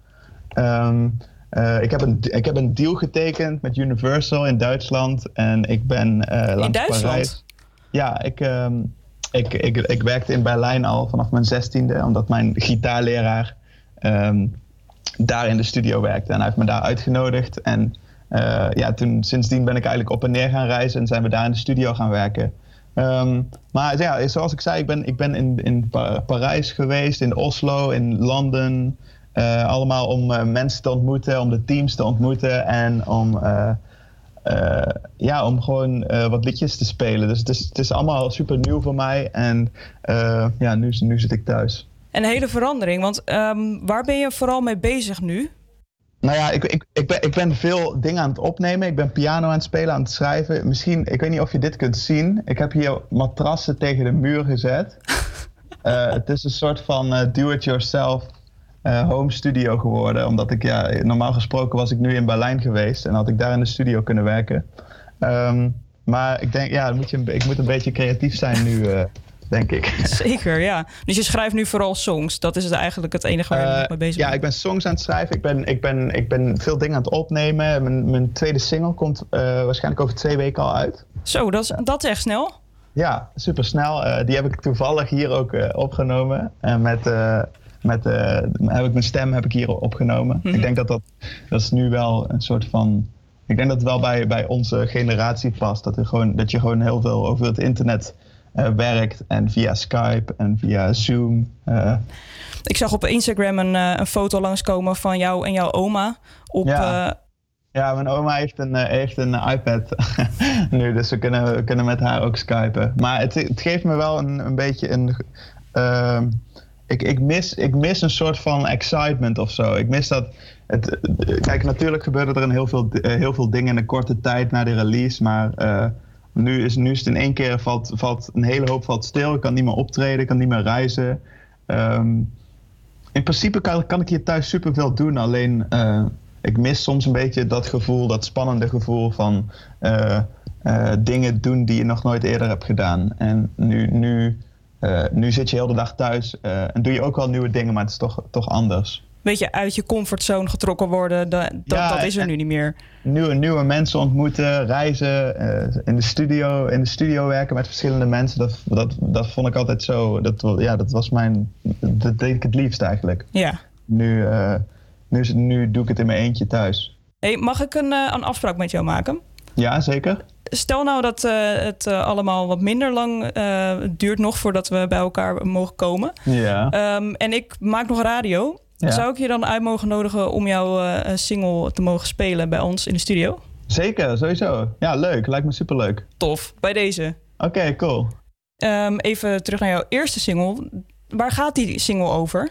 Ehm, eh, ik, heb een, ik heb een deal getekend met Universal in Duitsland. En ik ben langs Duitsland? Parijs. Ja, ik, ehm, ik, ik, ik werkte in Berlijn al vanaf mijn zestiende, omdat mijn gitaarleraar ehm, daar in de studio werkte. En hij heeft me daar uitgenodigd. En eh, ja, toen, sindsdien ben ik eigenlijk op en neer gaan reizen en zijn we daar in de studio gaan werken. Ehm, maar ja, zoals ik zei, ik ben, ik ben in, in Pa- Parijs geweest, in Oslo, in Londen. eh, allemaal om eh, mensen te ontmoeten, om de teams te ontmoeten en om, ja, om gewoon wat liedjes te spelen. Dus het is, het is allemaal super nieuw voor mij. En ja, nu, nu zit ik thuis. Een hele verandering, want ehm, waar ben je vooral mee bezig nu? Nou ja, ik, ik, ik, ben, ik ben veel dingen aan het opnemen. Ik ben piano aan het spelen, aan het schrijven. Misschien, ik weet niet of je dit kunt zien. Ik heb hier matrassen tegen de muur gezet. Eh, het is een soort van eh, do-it-yourself eh, home studio geworden. Omdat ik, ja, normaal gesproken was ik nu in Berlijn geweest. En had ik daar in de studio kunnen werken. Ehm, maar ik denk, ja, moet je, ik moet een beetje creatief zijn nu, denk ik. Zeker, ja. Dus je schrijft nu vooral songs. Dat is het eigenlijk het enige waar je Eh, mee bezig ja, bent. ik ben songs aan het schrijven. Ik ben, ik ben, ik ben veel dingen aan het opnemen. Mijn, mijn tweede single komt eh, waarschijnlijk over twee weken al uit. Zo, dat is, dat echt snel. Ja, super snel. die heb ik toevallig hier ook eh, opgenomen. En met, eh, met eh, heb ik mijn stem heb ik hier opgenomen. Mhm. Ik denk dat dat, dat is nu wel een soort van. Ik denk dat het wel bij, bij onze generatie past. Dat, er gewoon, dat je gewoon heel veel over het internet eh, werkt. En via Skype en via Zoom. eh, Ik zag op Instagram een, eh, een foto langskomen van jou en jouw oma. Op, Ja. eh, Ja, mijn oma heeft een, eh, heeft een iPad nu, dus we kunnen, we kunnen met haar ook skypen. Maar het, het geeft me wel een, een beetje een. ehm, ik, ik, mis, ik mis een soort van excitement of zo. Ik mis dat. Het, kijk, natuurlijk gebeuren er een heel, veel, eh, heel veel dingen in een korte tijd na de release, maar. eh, nu is, nu is het in één keer valt, valt een hele hoop valt stil. Ik kan niet meer optreden, ik kan niet meer reizen. Ehm, in principe kan, ik hier thuis superveel doen. Alleen eh, ik mis soms een beetje dat gevoel, dat spannende gevoel van eh, eh, dingen doen die je nog nooit eerder hebt gedaan. En nu, nu, nu zit je heel de dag thuis en doe je ook wel nieuwe dingen, maar het is toch, toch anders. Weet je, uit je comfortzone getrokken worden. Da- dat, Ja, dat is er nu niet meer. Nieuwe, nieuwe mensen ontmoeten, reizen, eh, in, de studio, in de studio werken met verschillende mensen. Dat, dat, dat vond ik altijd zo. Dat, ja, dat was mijn. Dat deed ik het liefst eigenlijk. Ja. Nu, eh, nu, nu doe ik het in mijn eentje thuis. Hey, mag ik een, eh, een afspraak met jou maken? Ja, zeker. Stel nou dat het allemaal wat minder lang duurt nog voordat we bij elkaar mogen komen. Ja. Ehm, en ik maak nog radio. Ja. Zou ik je dan uit mogen nodigen om jouw eh, single te mogen spelen bij ons in de studio? Zeker, sowieso. Ja, leuk. Lijkt me superleuk. Tof, bij deze. Oké, cool. Ehm, even terug naar jouw eerste single. Waar gaat die single over?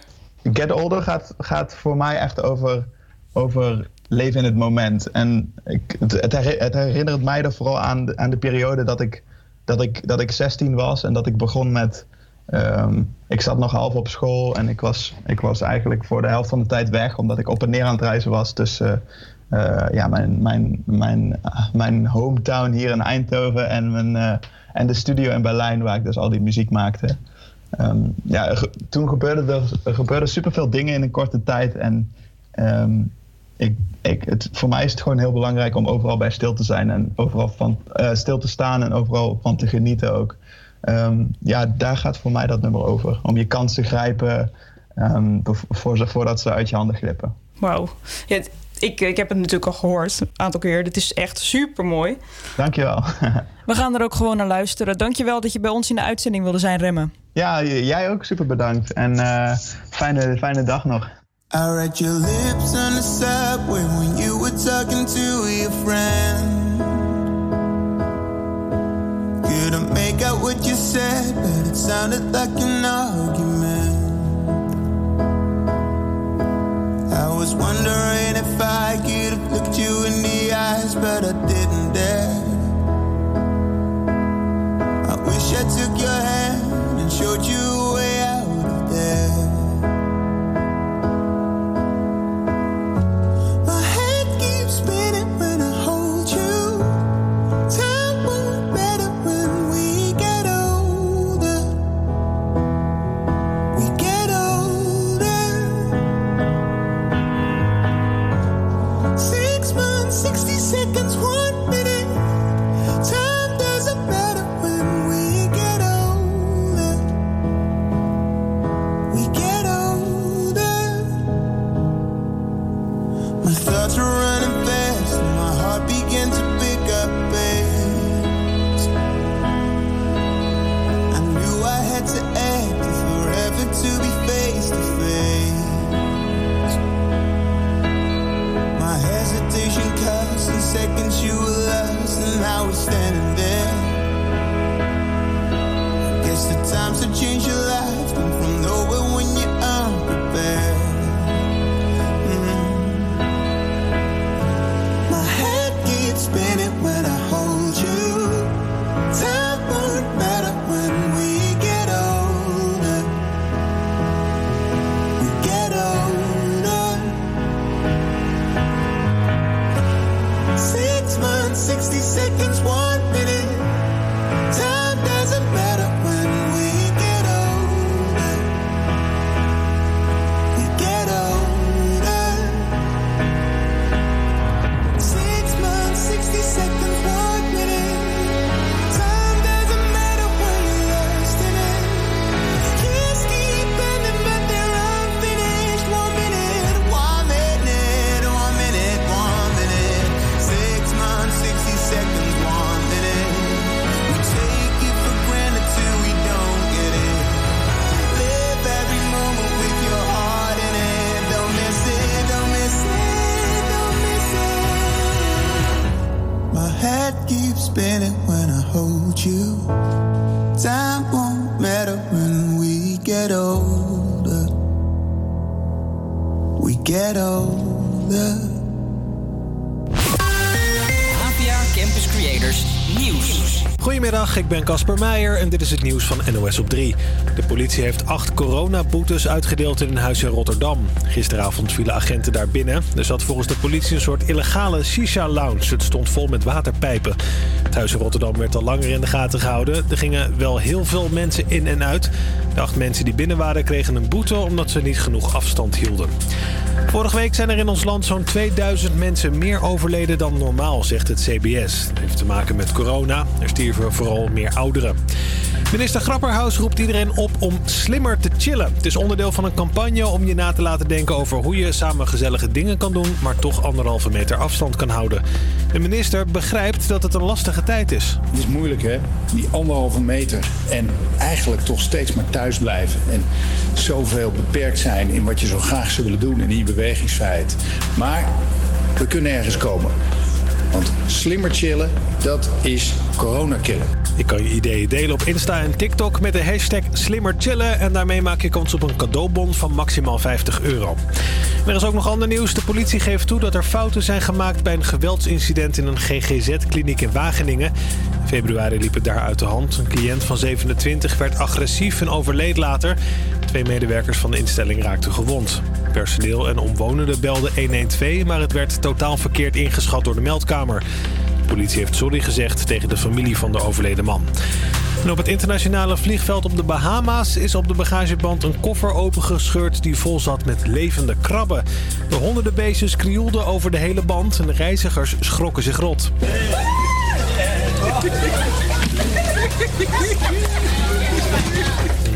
Get Older gaat, gaat voor mij echt over, over leven in het moment. En ik, het, herinnert mij er vooral aan, de- aan de periode dat ik, dat, ik, dat ik 16 was en dat ik begon met. Ehm, ik zat nog half op school en ik was, ik was eigenlijk voor de helft van de tijd weg, omdat ik op en neer aan het reizen was tussen eh, ja, mijn, mijn, mijn, mijn hometown hier in Eindhoven en, mijn, eh, en de studio in Berlijn, waar ik dus al die muziek maakte. ehm, ja, toen gebeurde er, er gebeurden superveel dingen in een korte tijd. En ehm, ik, ik, het, voor mij is het gewoon heel belangrijk om overal bij stil te zijn. En overal van eh, stil te staan en overal van te genieten ook. Ehm, ja, daar gaat voor mij dat nummer over. Om je kans te grijpen ehm, voor ze, voordat ze uit je handen glippen. Wauw. Ja, ik, ik heb het natuurlijk al gehoord, een aantal keer. Dit is echt super mooi. Dankjewel. We gaan er ook gewoon naar luisteren. Dankjewel dat je bij ons in de uitzending wilde zijn, Remmen. ja, jij ook super bedankt. En eh, fijne, fijne dag nog. I read your lips on the subway when you were talking to your friend. Couldn't make out what you said, but it sounded like an argument. I was wondering if I could have looked you in the eyes, but I didn't dare. I wish I took your hand and showed you spinning when I hold you. Time won't matter when we get older. We get older. Goedemiddag, ik ben Casper Meijer en dit is het nieuws van NOS op 3. De politie heeft acht coronaboetes uitgedeeld in een huis in Rotterdam. Gisteravond vielen agenten daar binnen. Er zat volgens de politie een soort illegale shisha-lounge. Het stond vol met waterpijpen. Het huis in Rotterdam werd al langer in de gaten gehouden. Er gingen wel heel veel mensen in en uit. De acht mensen die binnen waren kregen een boete omdat ze niet genoeg afstand hielden. Vorige week zijn er in ons land zo'n 2000 mensen meer overleden dan normaal, zegt het CBS. Dat heeft te maken met corona. Er stierven vooral meer ouderen. Minister Grapperhaus roept iedereen op om slimmer te chillen. Het is onderdeel van een campagne om je na te laten denken over hoe je samen gezellige dingen kan doen, maar toch anderhalve meter afstand kan houden. De minister begrijpt dat het een lastige tijd is. Het is moeilijk hè, die anderhalve meter en eigenlijk toch steeds maar thuis blijven. En zoveel beperkt zijn in wat je zo graag zou willen doen en in bewegingsvrijheid. Maar we kunnen ergens komen. Want slimmer chillen, dat is corona killen. Je kan je ideeën delen op Insta en TikTok met de hashtag slimmerchillen. En daarmee maak je kans op een cadeaubon van maximaal 50 euro. Er is ook nog ander nieuws. De politie geeft toe dat er fouten zijn gemaakt bij een geweldsincident in een GGZ-kliniek in Wageningen. In februari liep het daar uit de hand. Een cliënt van 27 werd agressief en overleed later. Twee medewerkers van de instelling raakten gewond. Personeel en omwonenden belden 112, maar het werd totaal verkeerd ingeschat door de meldkamer. politie heeft sorry gezegd tegen de familie van de overleden man. Op het internationale vliegveld op de Bahama's is op de bagageband een koffer opengescheurd die vol zat met levende krabben. De honderden beestjes krioelden over de hele band en de reizigers schrokken zich rot.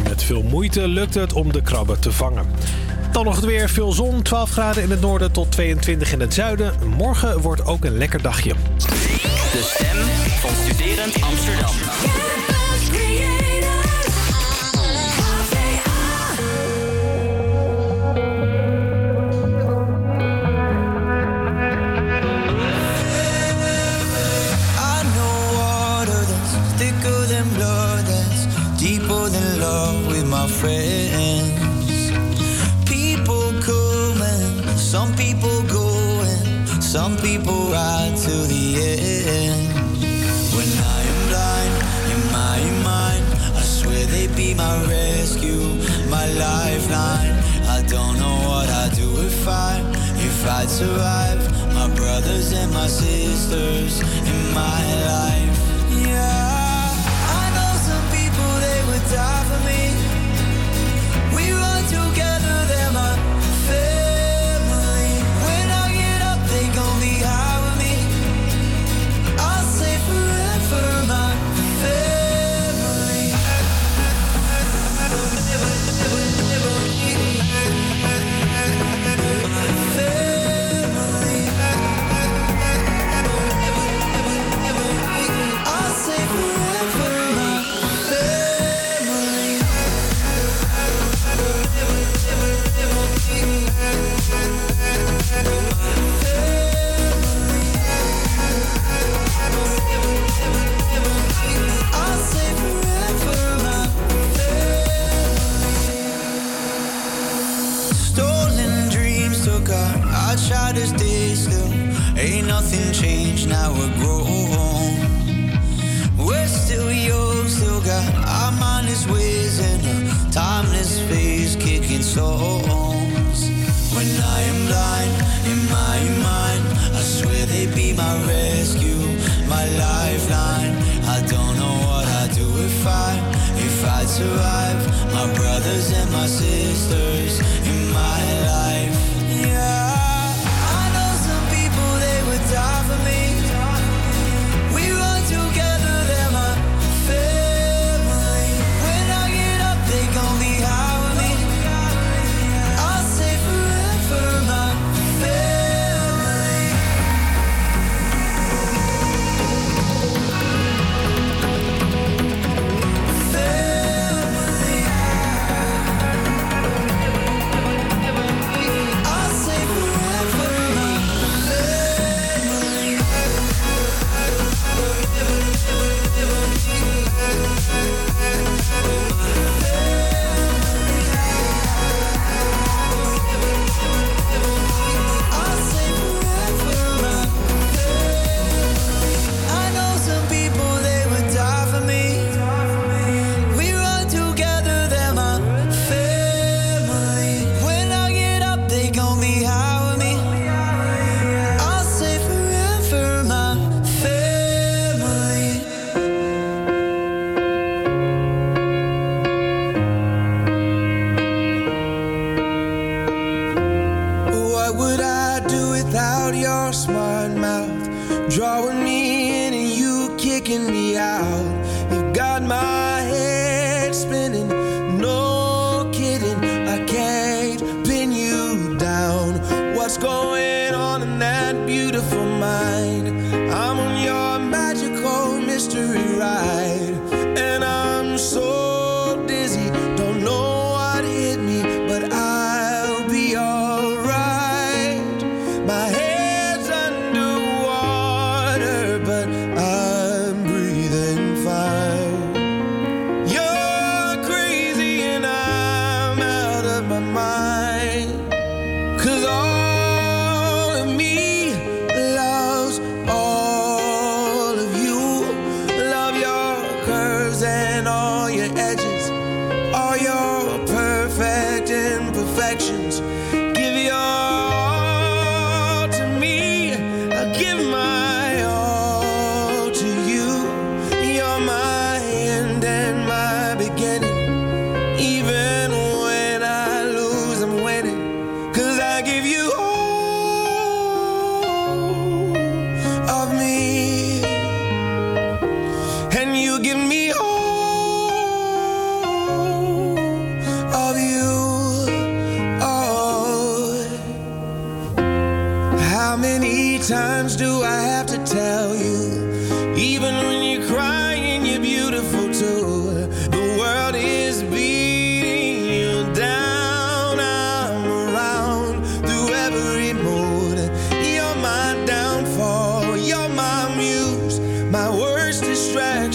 Met veel moeite lukt het om de krabben te vangen. Dan nog het weer. Veel zon, 12 graden in het noorden tot 22 in het zuiden. Morgen wordt ook een lekker dagje. De stem van Studerend Amsterdam. Some people ride to the end. When I am blind in my mind, I swear they'd be my rescue, my lifeline. I don't know what I'd do if I, if I'd survive. My brothers and my sisters in my life. Yeah,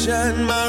distraction. My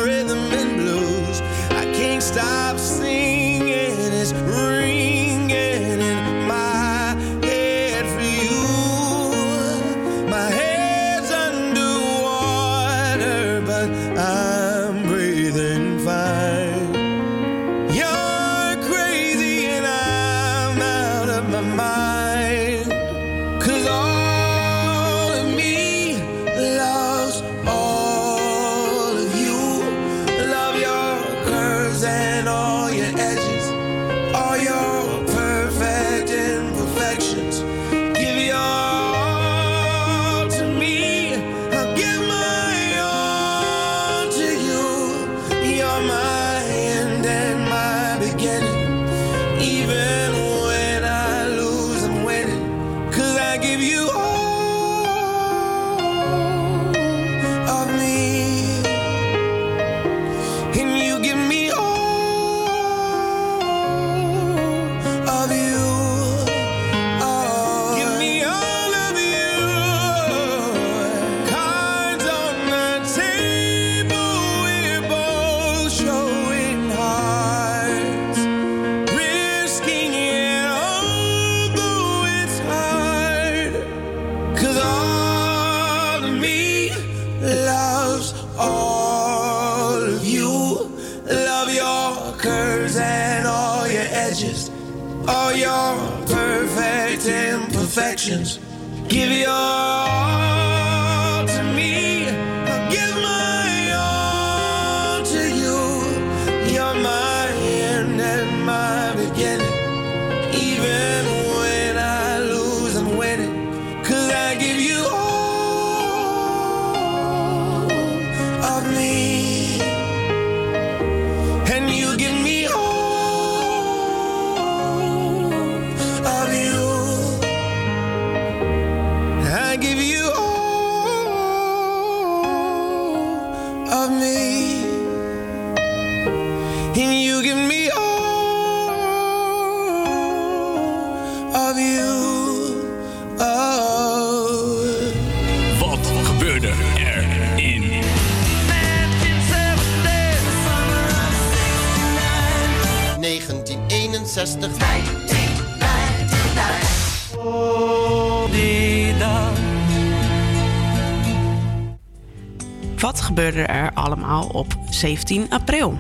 gebeurde er allemaal op 17 april?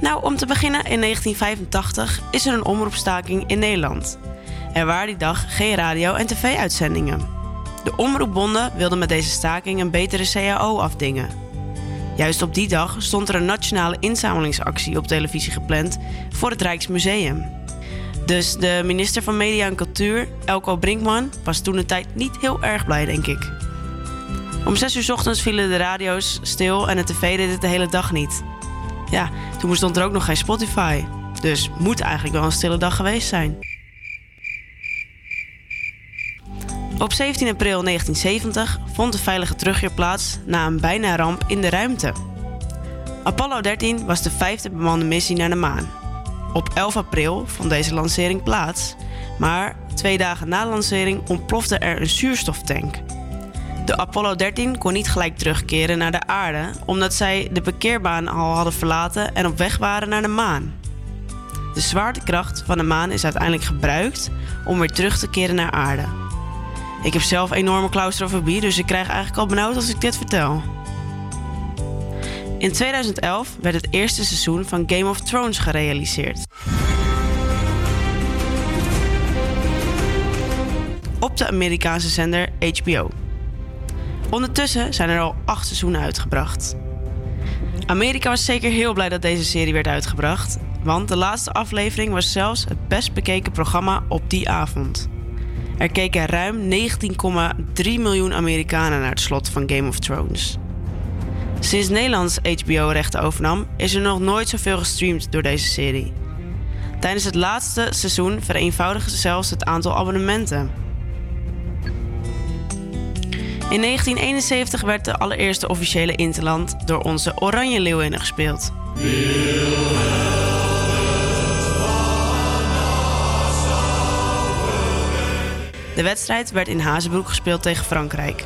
Nou, om te beginnen in 1985 is er een omroepstaking in Nederland. Er waren die dag geen radio- en tv-uitzendingen. De omroepbonden wilden met deze staking een betere CAO afdingen. Juist op die dag stond er een nationale inzamelingsactie op televisie gepland voor het Rijksmuseum. Dus de minister van Media en Cultuur, Elko Brinkman, was toen de tijd niet heel erg blij, denk ik. Om 6 uur ochtends vielen de radio's stil en de tv deed het de hele dag niet. Ja, toen bestond er ook nog geen Spotify. Dus moet eigenlijk wel een stille dag geweest zijn. Op 17 april 1970 vond de veilige terugkeer plaats na een bijna ramp in de ruimte. Apollo 13 was de vijfde bemande missie naar de maan. Op 11 april vond deze lancering plaats, maar twee dagen na de lancering ontplofte er een zuurstoftank. De Apollo 13 kon niet gelijk terugkeren naar de aarde, omdat zij de parkeerbaan al hadden verlaten en op weg waren naar de maan. De zwaartekracht van de maan is uiteindelijk gebruikt om weer terug te keren naar aarde. Ik heb zelf enorme claustrofobie, dus ik krijg eigenlijk al benauwd als ik dit vertel. In 2011 werd het eerste seizoen van Game of Thrones gerealiseerd. Op de Amerikaanse zender HBO. Ondertussen zijn er al acht seizoenen uitgebracht. Amerika was zeker heel blij dat deze serie werd uitgebracht, want de laatste aflevering was zelfs het best bekeken programma op die avond. Er keken ruim 19,3 miljoen Amerikanen naar het slot van Game of Thrones. Sinds Nederlands HBO rechten overnam, is er nog nooit zoveel gestreamd door deze serie. Tijdens het laatste seizoen vereenvoudigen ze zelfs het aantal abonnementen. In 1971 werd de allereerste officiële Interland door onze Oranje Leeuwinnen gespeeld. De wedstrijd werd in Hazebroek gespeeld tegen Frankrijk.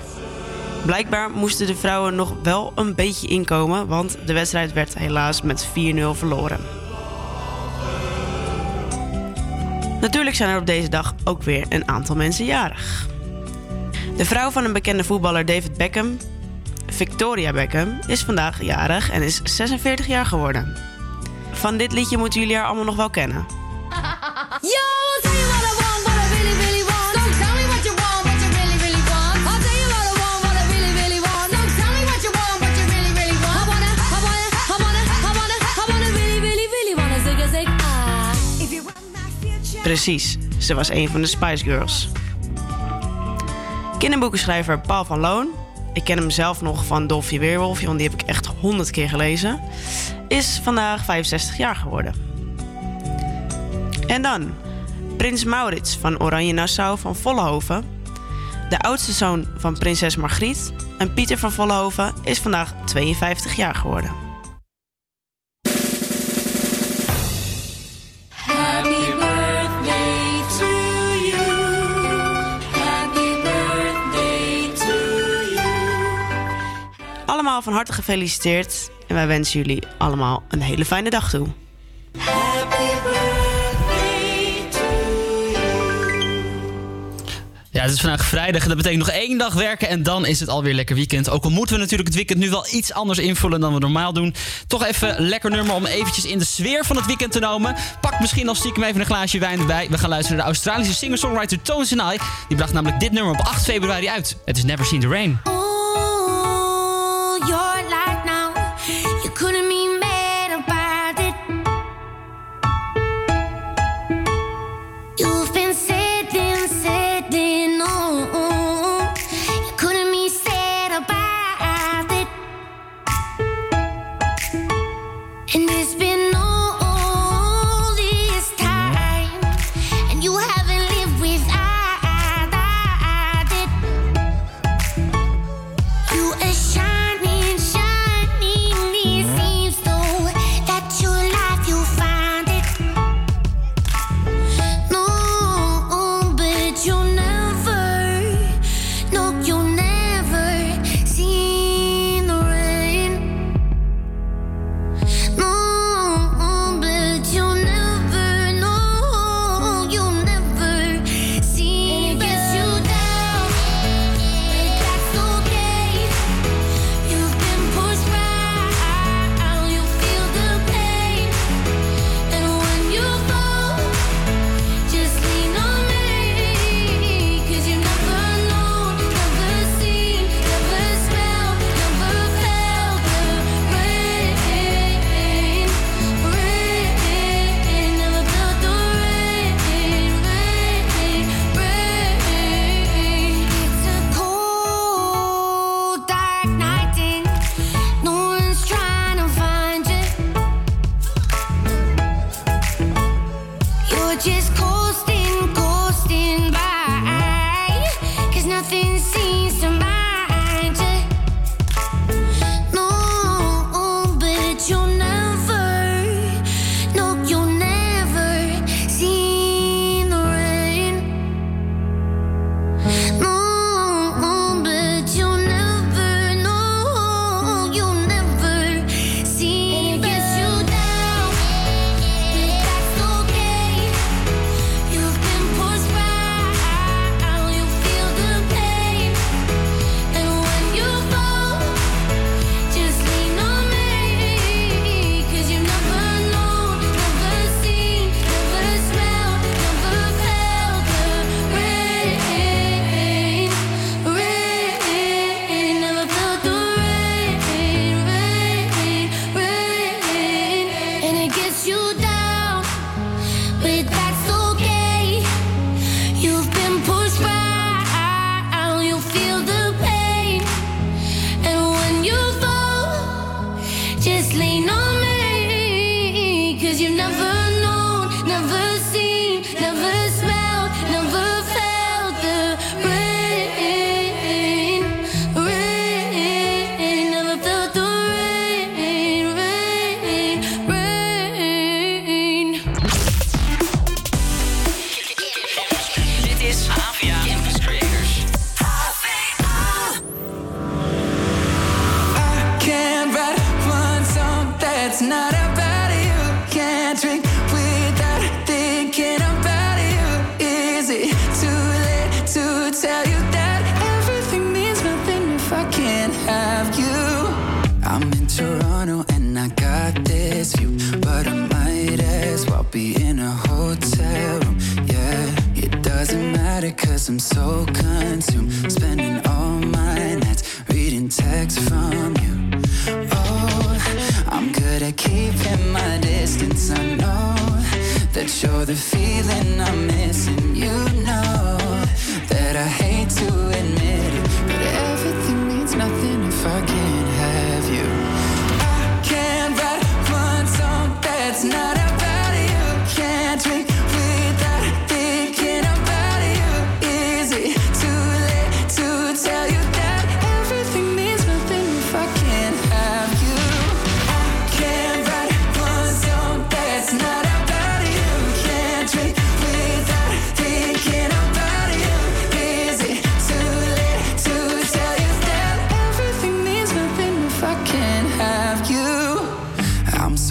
Blijkbaar moesten de vrouwen nog wel een beetje inkomen, want de wedstrijd werd helaas met 4-0 verloren. Natuurlijk zijn er op deze dag ook weer een aantal mensen jarig. De vrouw van een bekende voetballer David Beckham, Victoria Beckham, is vandaag jarig en is 46 jaar geworden. Van dit liedje moeten jullie haar allemaal nog wel kennen. Precies, ze was een van de Spice Girls. Kinderboekenschrijver Paul van Loon, ik ken hem zelf nog van Dolfje Weerwolfje, want die heb ik echt honderd keer gelezen, is vandaag 65 jaar geworden. En dan Prins Maurits van Oranje Nassau van Vollenhoven, de oudste zoon van prinses Margriet en Pieter van Vollenhoven is vandaag 52 jaar geworden. Allemaal van harte gefeliciteerd en wij wensen jullie allemaal een hele fijne dag toe. Happy birthday to Ja, het is vandaag vrijdag. Dat betekent nog één dag werken en dan is het alweer lekker weekend. Ook al moeten we natuurlijk het weekend nu wel iets anders invullen dan we normaal doen. Toch even een lekker nummer om eventjes in de sfeer van het weekend te nemen. Pak misschien al stiekem even een glaasje wijn erbij. We gaan luisteren naar de Australische singer-songwriter Tones and I. Die bracht namelijk dit nummer op 8 februari uit. Het is Never Seen the Rain.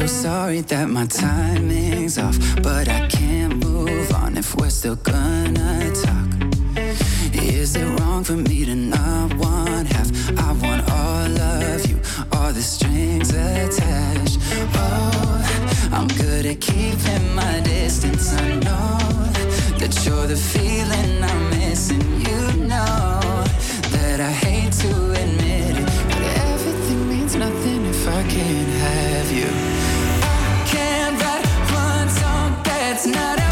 So sorry that my timing's off, but I can't move on if we're still gonna talk. Is it wrong for me to not want half? I want all of you, all the strings attached. Oh, I'm good at keeping my distance. I know that you're the feeling I'm missing. You know that I hate to admit it, but everything means nothing if I can't not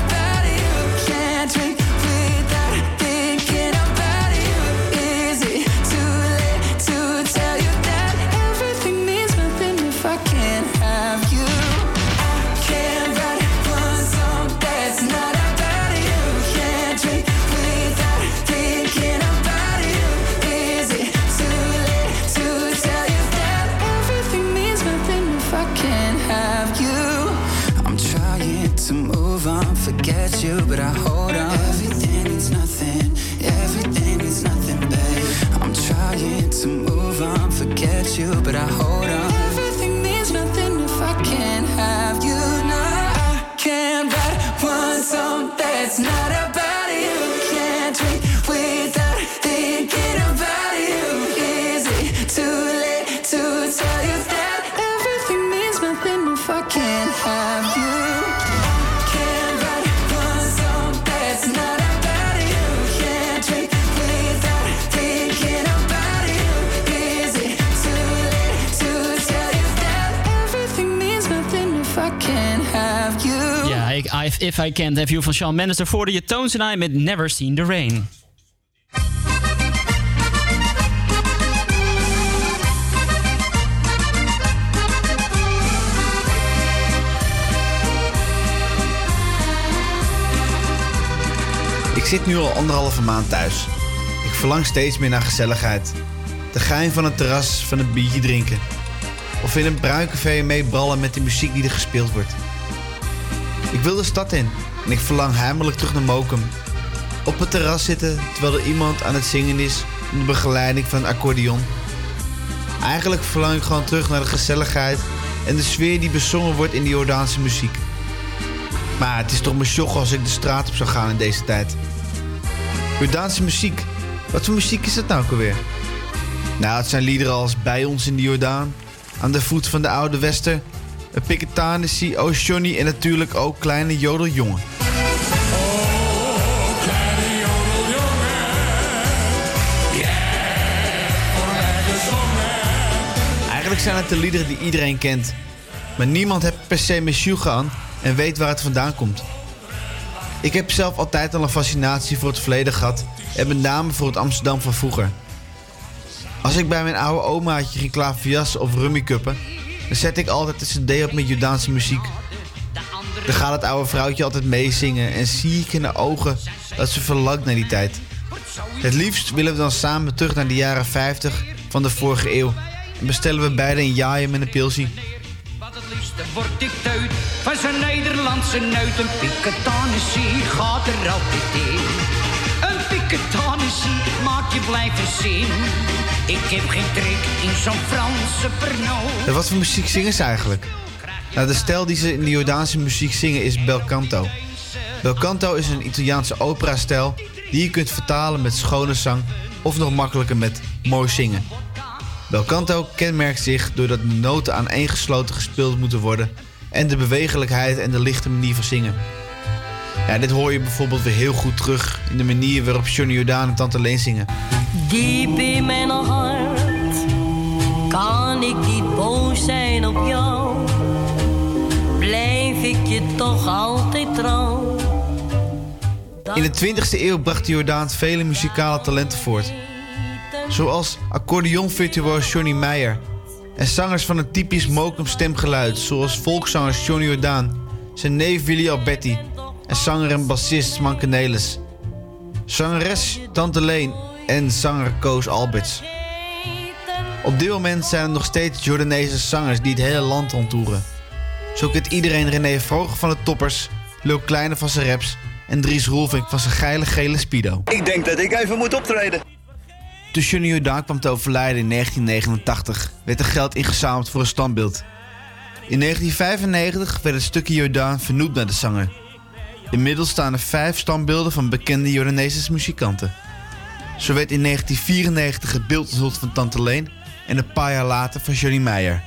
If I Can't Have You van Shawn Mendes. Daarvoor de Tones and I met Never Seen the Rain. Ik zit nu al anderhalve maand thuis. Ik verlang steeds meer naar gezelligheid. De gein van het terras, van een biertje drinken. Of in een bruincafé meebrallen met de muziek die er gespeeld wordt. Ik wil de stad in en ik verlang heimelijk terug naar Mokum. Op het terras zitten terwijl er iemand aan het zingen is onder begeleiding van een accordeon. Eigenlijk verlang ik gewoon terug naar de gezelligheid en de sfeer die bezongen wordt in de Jordaanse muziek. Maar het is toch mijn sjog als ik de straat op zou gaan in deze tijd. Jordaanse muziek. Wat voor muziek is dat nou ook alweer? Nou, het zijn liederen als Bij ons in de Jordaan, Aan de voet van de oude Wester, Piketanissie, O Johnny en natuurlijk ook Kleine Jodeljongen. Eigenlijk zijn het de liederen die iedereen kent. Maar niemand heeft per se Meshuga aan en weet waar het vandaan komt. Ik heb zelf altijd al een fascinatie voor het verleden gehad en met name voor het Amsterdam van vroeger. Als ik bij mijn oude omaatje ging klaverjassen of rummikuppen, dan zet ik altijd een cd op met Jordaanse muziek. Dan gaat het oude vrouwtje altijd meezingen en zie ik in de ogen dat ze verlangt naar die tijd. Het liefst willen we dan samen terug naar de jaren 50 van de vorige eeuw en bestellen we beide een jaaien met een pilsie. Dan word ik uit van zijn Nederlandse nuit. Een piketanissie gaat er altijd in. Een piketanissie maakt je blijven zin. Ik heb geen trek in zo'n Franse wat voor muziek zingen ze eigenlijk? Nou, de stijl die ze in de Jordaanse muziek zingen is bel canto. Bel canto is een Italiaanse opera-stijl die je kunt vertalen met schone zang of nog makkelijker met mooi zingen. Belcanto kenmerkt zich doordat de noten aaneengesloten gespeeld moeten worden en de bewegelijkheid en de lichte manier van zingen. Ja, dit hoor je bijvoorbeeld weer heel goed terug in de manier waarop Johnny Jordaan en Tante Leen zingen. Diep in mijn hart kan ik niet boos zijn op jou. Blijf ik je toch altijd trouw. In de 20e eeuw bracht de Jordaan vele muzikale talenten voort. Zoals accordeonvirtuoos Johnny Meijer. En zangers van een typisch Mokum stemgeluid, zoals volkszangers Johnny Jordaan, zijn neef Willy Alberti en zanger en bassist Manke Nelis. Zangeres Tante Leen en zanger Koos Alberts. Op dit moment zijn er nog steeds Jordaanese zangers die het hele land rondtoeren. Zo kent iedereen René Vroger van de Toppers, Lil Kleine van zijn raps en Dries Roelvink van zijn geile gele speedo. Ik denk dat ik even moet optreden. Toen Johnny Jordaan kwam te overlijden in 1989, werd er geld ingezameld voor een standbeeld. In 1995 werd het stukje Jordaan vernoemd naar de zanger. Inmiddels staan er vijf standbeelden van bekende Jordaanese muzikanten. Zo werd in 1994 het beeld van Tante Leen en een paar jaar later van Johnny Meijer.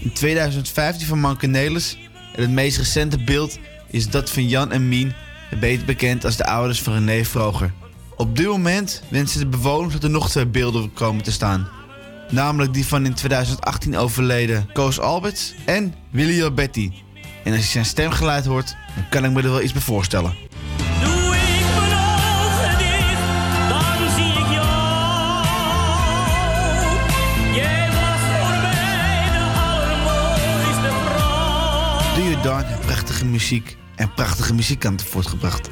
In 2015 van Manke Nelis en het meest recente beeld is dat van Jan en Mien, beter bekend als de ouders van René Vroger. Op dit moment wensen de bewoners dat er nog twee beelden komen te staan. Namelijk die van in 2018 overleden Koos Alberts en Willy Alberti. En als je zijn stemgeluid hoort, kan ik me er wel iets bij voorstellen. Heeft prachtige muziek en prachtige muzikanten voortgebracht.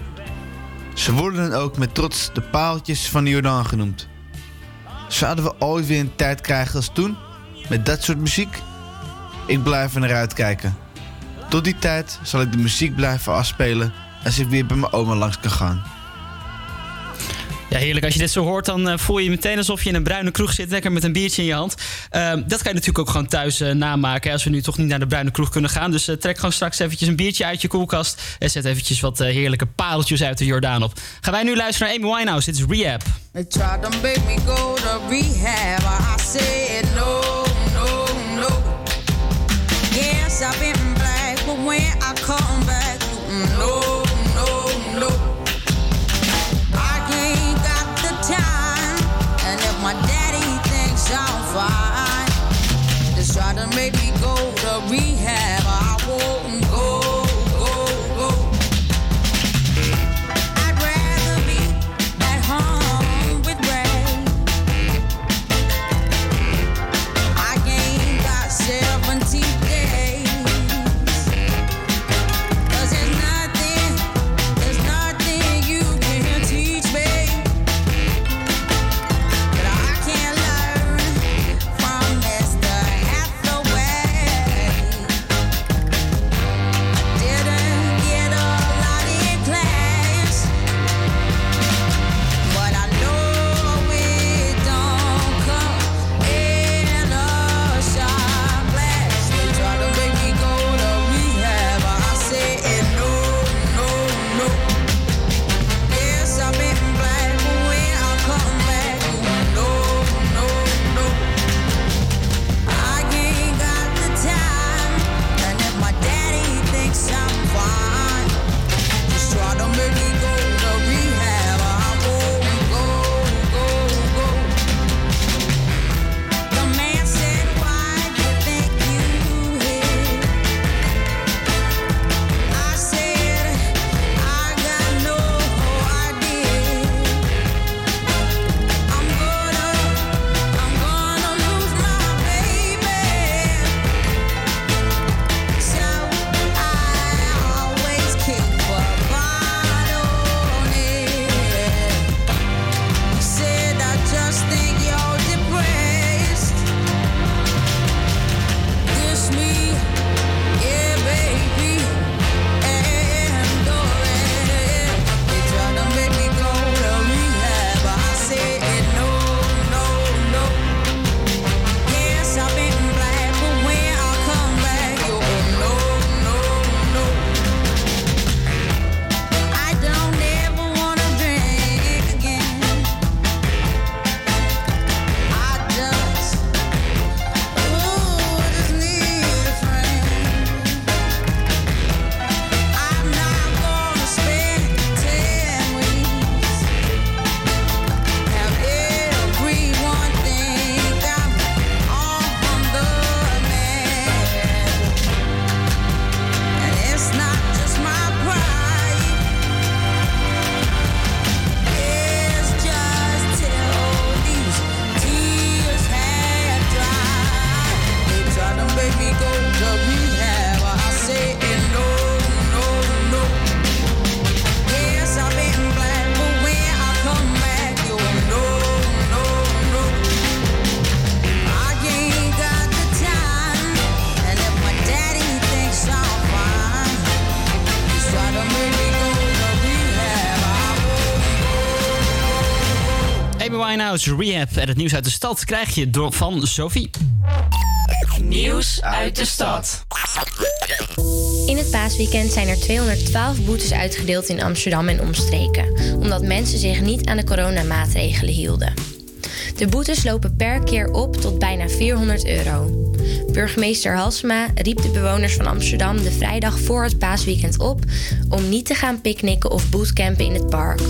Ze worden dan ook met trots de paaltjes van de Jordaan genoemd. Zouden we ooit weer een tijd krijgen als toen? Met dat soort muziek? Ik blijf er naar uitkijken. Tot die tijd zal ik de muziek blijven afspelen als ik weer bij mijn oma langs kan gaan. Ja, heerlijk. Als je dit zo hoort, dan eh, voel je je meteen alsof je in een bruine kroeg zit. Lekker met een biertje in je hand. Ehm, dat kan je natuurlijk ook gewoon thuis eh, namaken. hè, Als we nu toch niet naar de bruine kroeg kunnen gaan. Dus eh, trek gewoon straks eventjes een biertje uit je koelkast. En zet eventjes wat heerlijke pareltjes uit de Jordaan op. Gaan wij nu luisteren naar Amy Winehouse. Dit is Rehab. They tried to make me go to rehab. I said no, no, no. Yes, I've been when I come back, mm, no, no, no. I ain't got the time, and if my daddy thinks I'm fine, just try to make me Notes Rehab en het nieuws uit de stad krijg je door van Sophie. Nieuws uit de stad. In het paasweekend zijn er 212 boetes uitgedeeld in Amsterdam en omstreken, omdat mensen zich niet aan de coronamaatregelen hielden. De boetes lopen per keer op tot bijna 400 euro. Burgemeester Halsema riep de bewoners van Amsterdam de vrijdag voor het paasweekend op om niet te gaan picknicken of bootcampen in het park.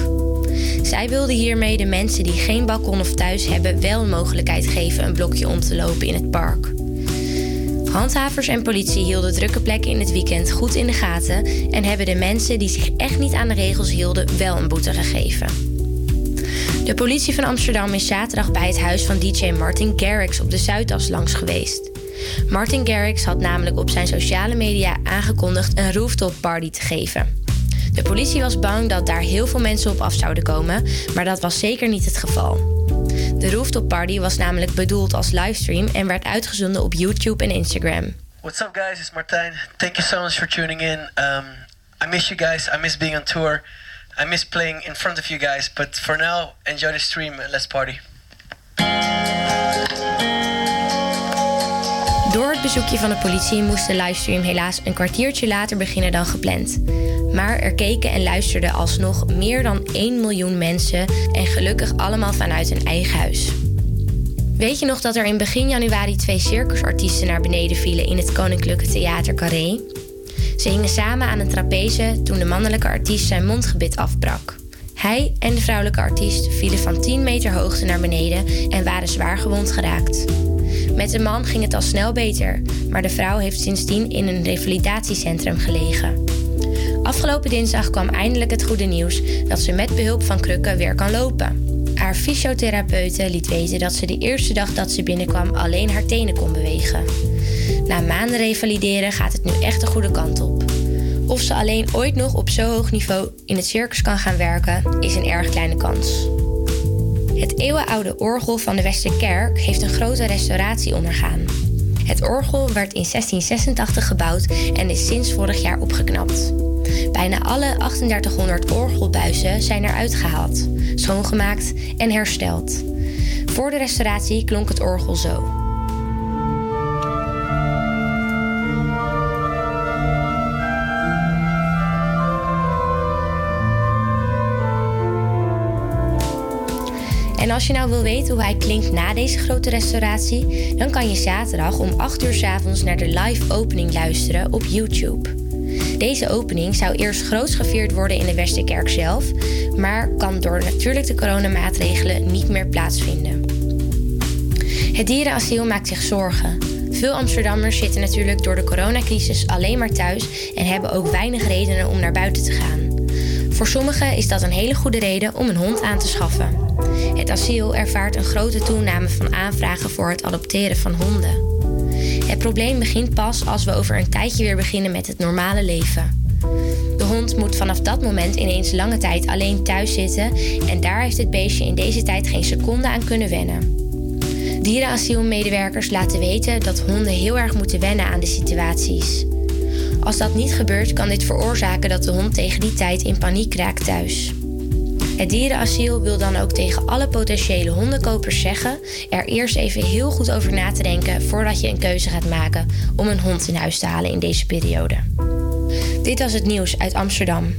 Zij wilde hiermee de mensen die geen balkon of thuis hebben wel een mogelijkheid geven een blokje om te lopen in het park. Handhavers en politie hielden drukke plekken in het weekend goed in de gaten en hebben de mensen die zich echt niet aan de regels hielden wel een boete gegeven. De politie van Amsterdam is zaterdag bij het huis van DJ Martin Garrix op de Zuidas langs geweest. Martin Garrix had namelijk op zijn sociale media aangekondigd een rooftop party te geven. De politie was bang dat daar heel veel mensen op af zouden komen, maar dat was zeker niet het geval. De rooftop party was namelijk bedoeld als livestream en werd uitgezonden op YouTube en Instagram. What's up, guys? It's Martijn. Thank you so much for tuning in. Um, I miss you guys. I miss being on tour. I miss playing in front of you guys. But for now, enjoy the stream and let's party. Door het bezoekje van de politie moest de livestream helaas een kwartiertje later beginnen dan gepland. Maar er keken en luisterden alsnog meer dan 1 miljoen mensen en gelukkig allemaal vanuit hun eigen huis. Weet je nog dat er in begin januari twee circusartiesten naar beneden vielen in het Koninklijke Theater Carré? Ze hingen samen aan een trapeze toen de mannelijke artiest zijn mondgebit afbrak. Hij en de vrouwelijke artiest vielen van 10 meter hoogte naar beneden en waren zwaar gewond geraakt. Met de man ging het al snel beter, maar de vrouw heeft sindsdien in een revalidatiecentrum gelegen. Afgelopen dinsdag kwam eindelijk het goede nieuws dat ze met behulp van krukken weer kan lopen. Haar fysiotherapeute liet weten dat ze de eerste dag dat ze binnenkwam alleen haar tenen kon bewegen. Na maanden revalideren gaat het nu echt de goede kant op. Of ze alleen ooit nog op zo hoog niveau in het circus kan gaan werken, is een erg kleine kans. Het eeuwenoude orgel van de Westerkerk heeft een grote restauratie ondergaan. Het orgel werd in 1686 gebouwd en is sinds vorig jaar opgeknapt. Bijna alle 3800 orgelbuizen zijn eruit gehaald, schoongemaakt en hersteld. Voor de restauratie klonk het orgel zo. En als je nou wil weten hoe hij klinkt na deze grote restauratie, dan kan je zaterdag om 8 uur 's avonds naar de live opening luisteren op YouTube. Deze opening zou eerst groots gevierd worden in de Westerkerk zelf, maar kan door natuurlijk de coronamaatregelen niet meer plaatsvinden. Het dierenasiel maakt zich zorgen. Veel Amsterdammers zitten natuurlijk door de coronacrisis alleen maar thuis en hebben ook weinig redenen om naar buiten te gaan. Voor sommigen is dat een hele goede reden om een hond aan te schaffen. Het asiel ervaart een grote toename van aanvragen voor het adopteren van honden. Het probleem begint pas als we over een tijdje weer beginnen met het normale leven. De hond moet vanaf dat moment ineens lange tijd alleen thuis zitten en daar heeft het beestje in deze tijd geen seconde aan kunnen wennen. Dierenasielmedewerkers laten weten dat honden heel erg moeten wennen aan de situaties. Als dat niet gebeurt, kan dit veroorzaken dat de hond tegen die tijd in paniek raakt thuis. Het dierenasiel wil dan ook tegen alle potentiële hondenkopers zeggen er eerst even heel goed over na te denken voordat je een keuze gaat maken om een hond in huis te halen in deze periode. Dit was het nieuws uit Amsterdam.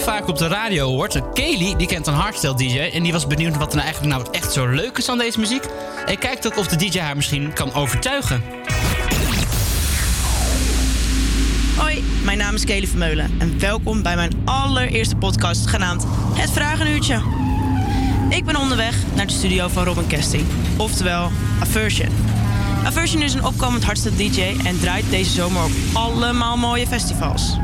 Vaak op de radio hoort. Kelly, die kent een hardstyle DJ... en die was benieuwd wat er nou eigenlijk nou echt zo leuk is aan deze muziek. En kijkt ook of de DJ haar misschien kan overtuigen. Hoi, mijn naam is Kelly Vermeulen en welkom bij mijn allereerste podcast genaamd Het Vragenuurtje. Ik ben onderweg naar de studio van Robin Kesting, oftewel Aversion. Aversion is een opkomend hardstyle DJ en draait deze zomer op allemaal mooie festivals.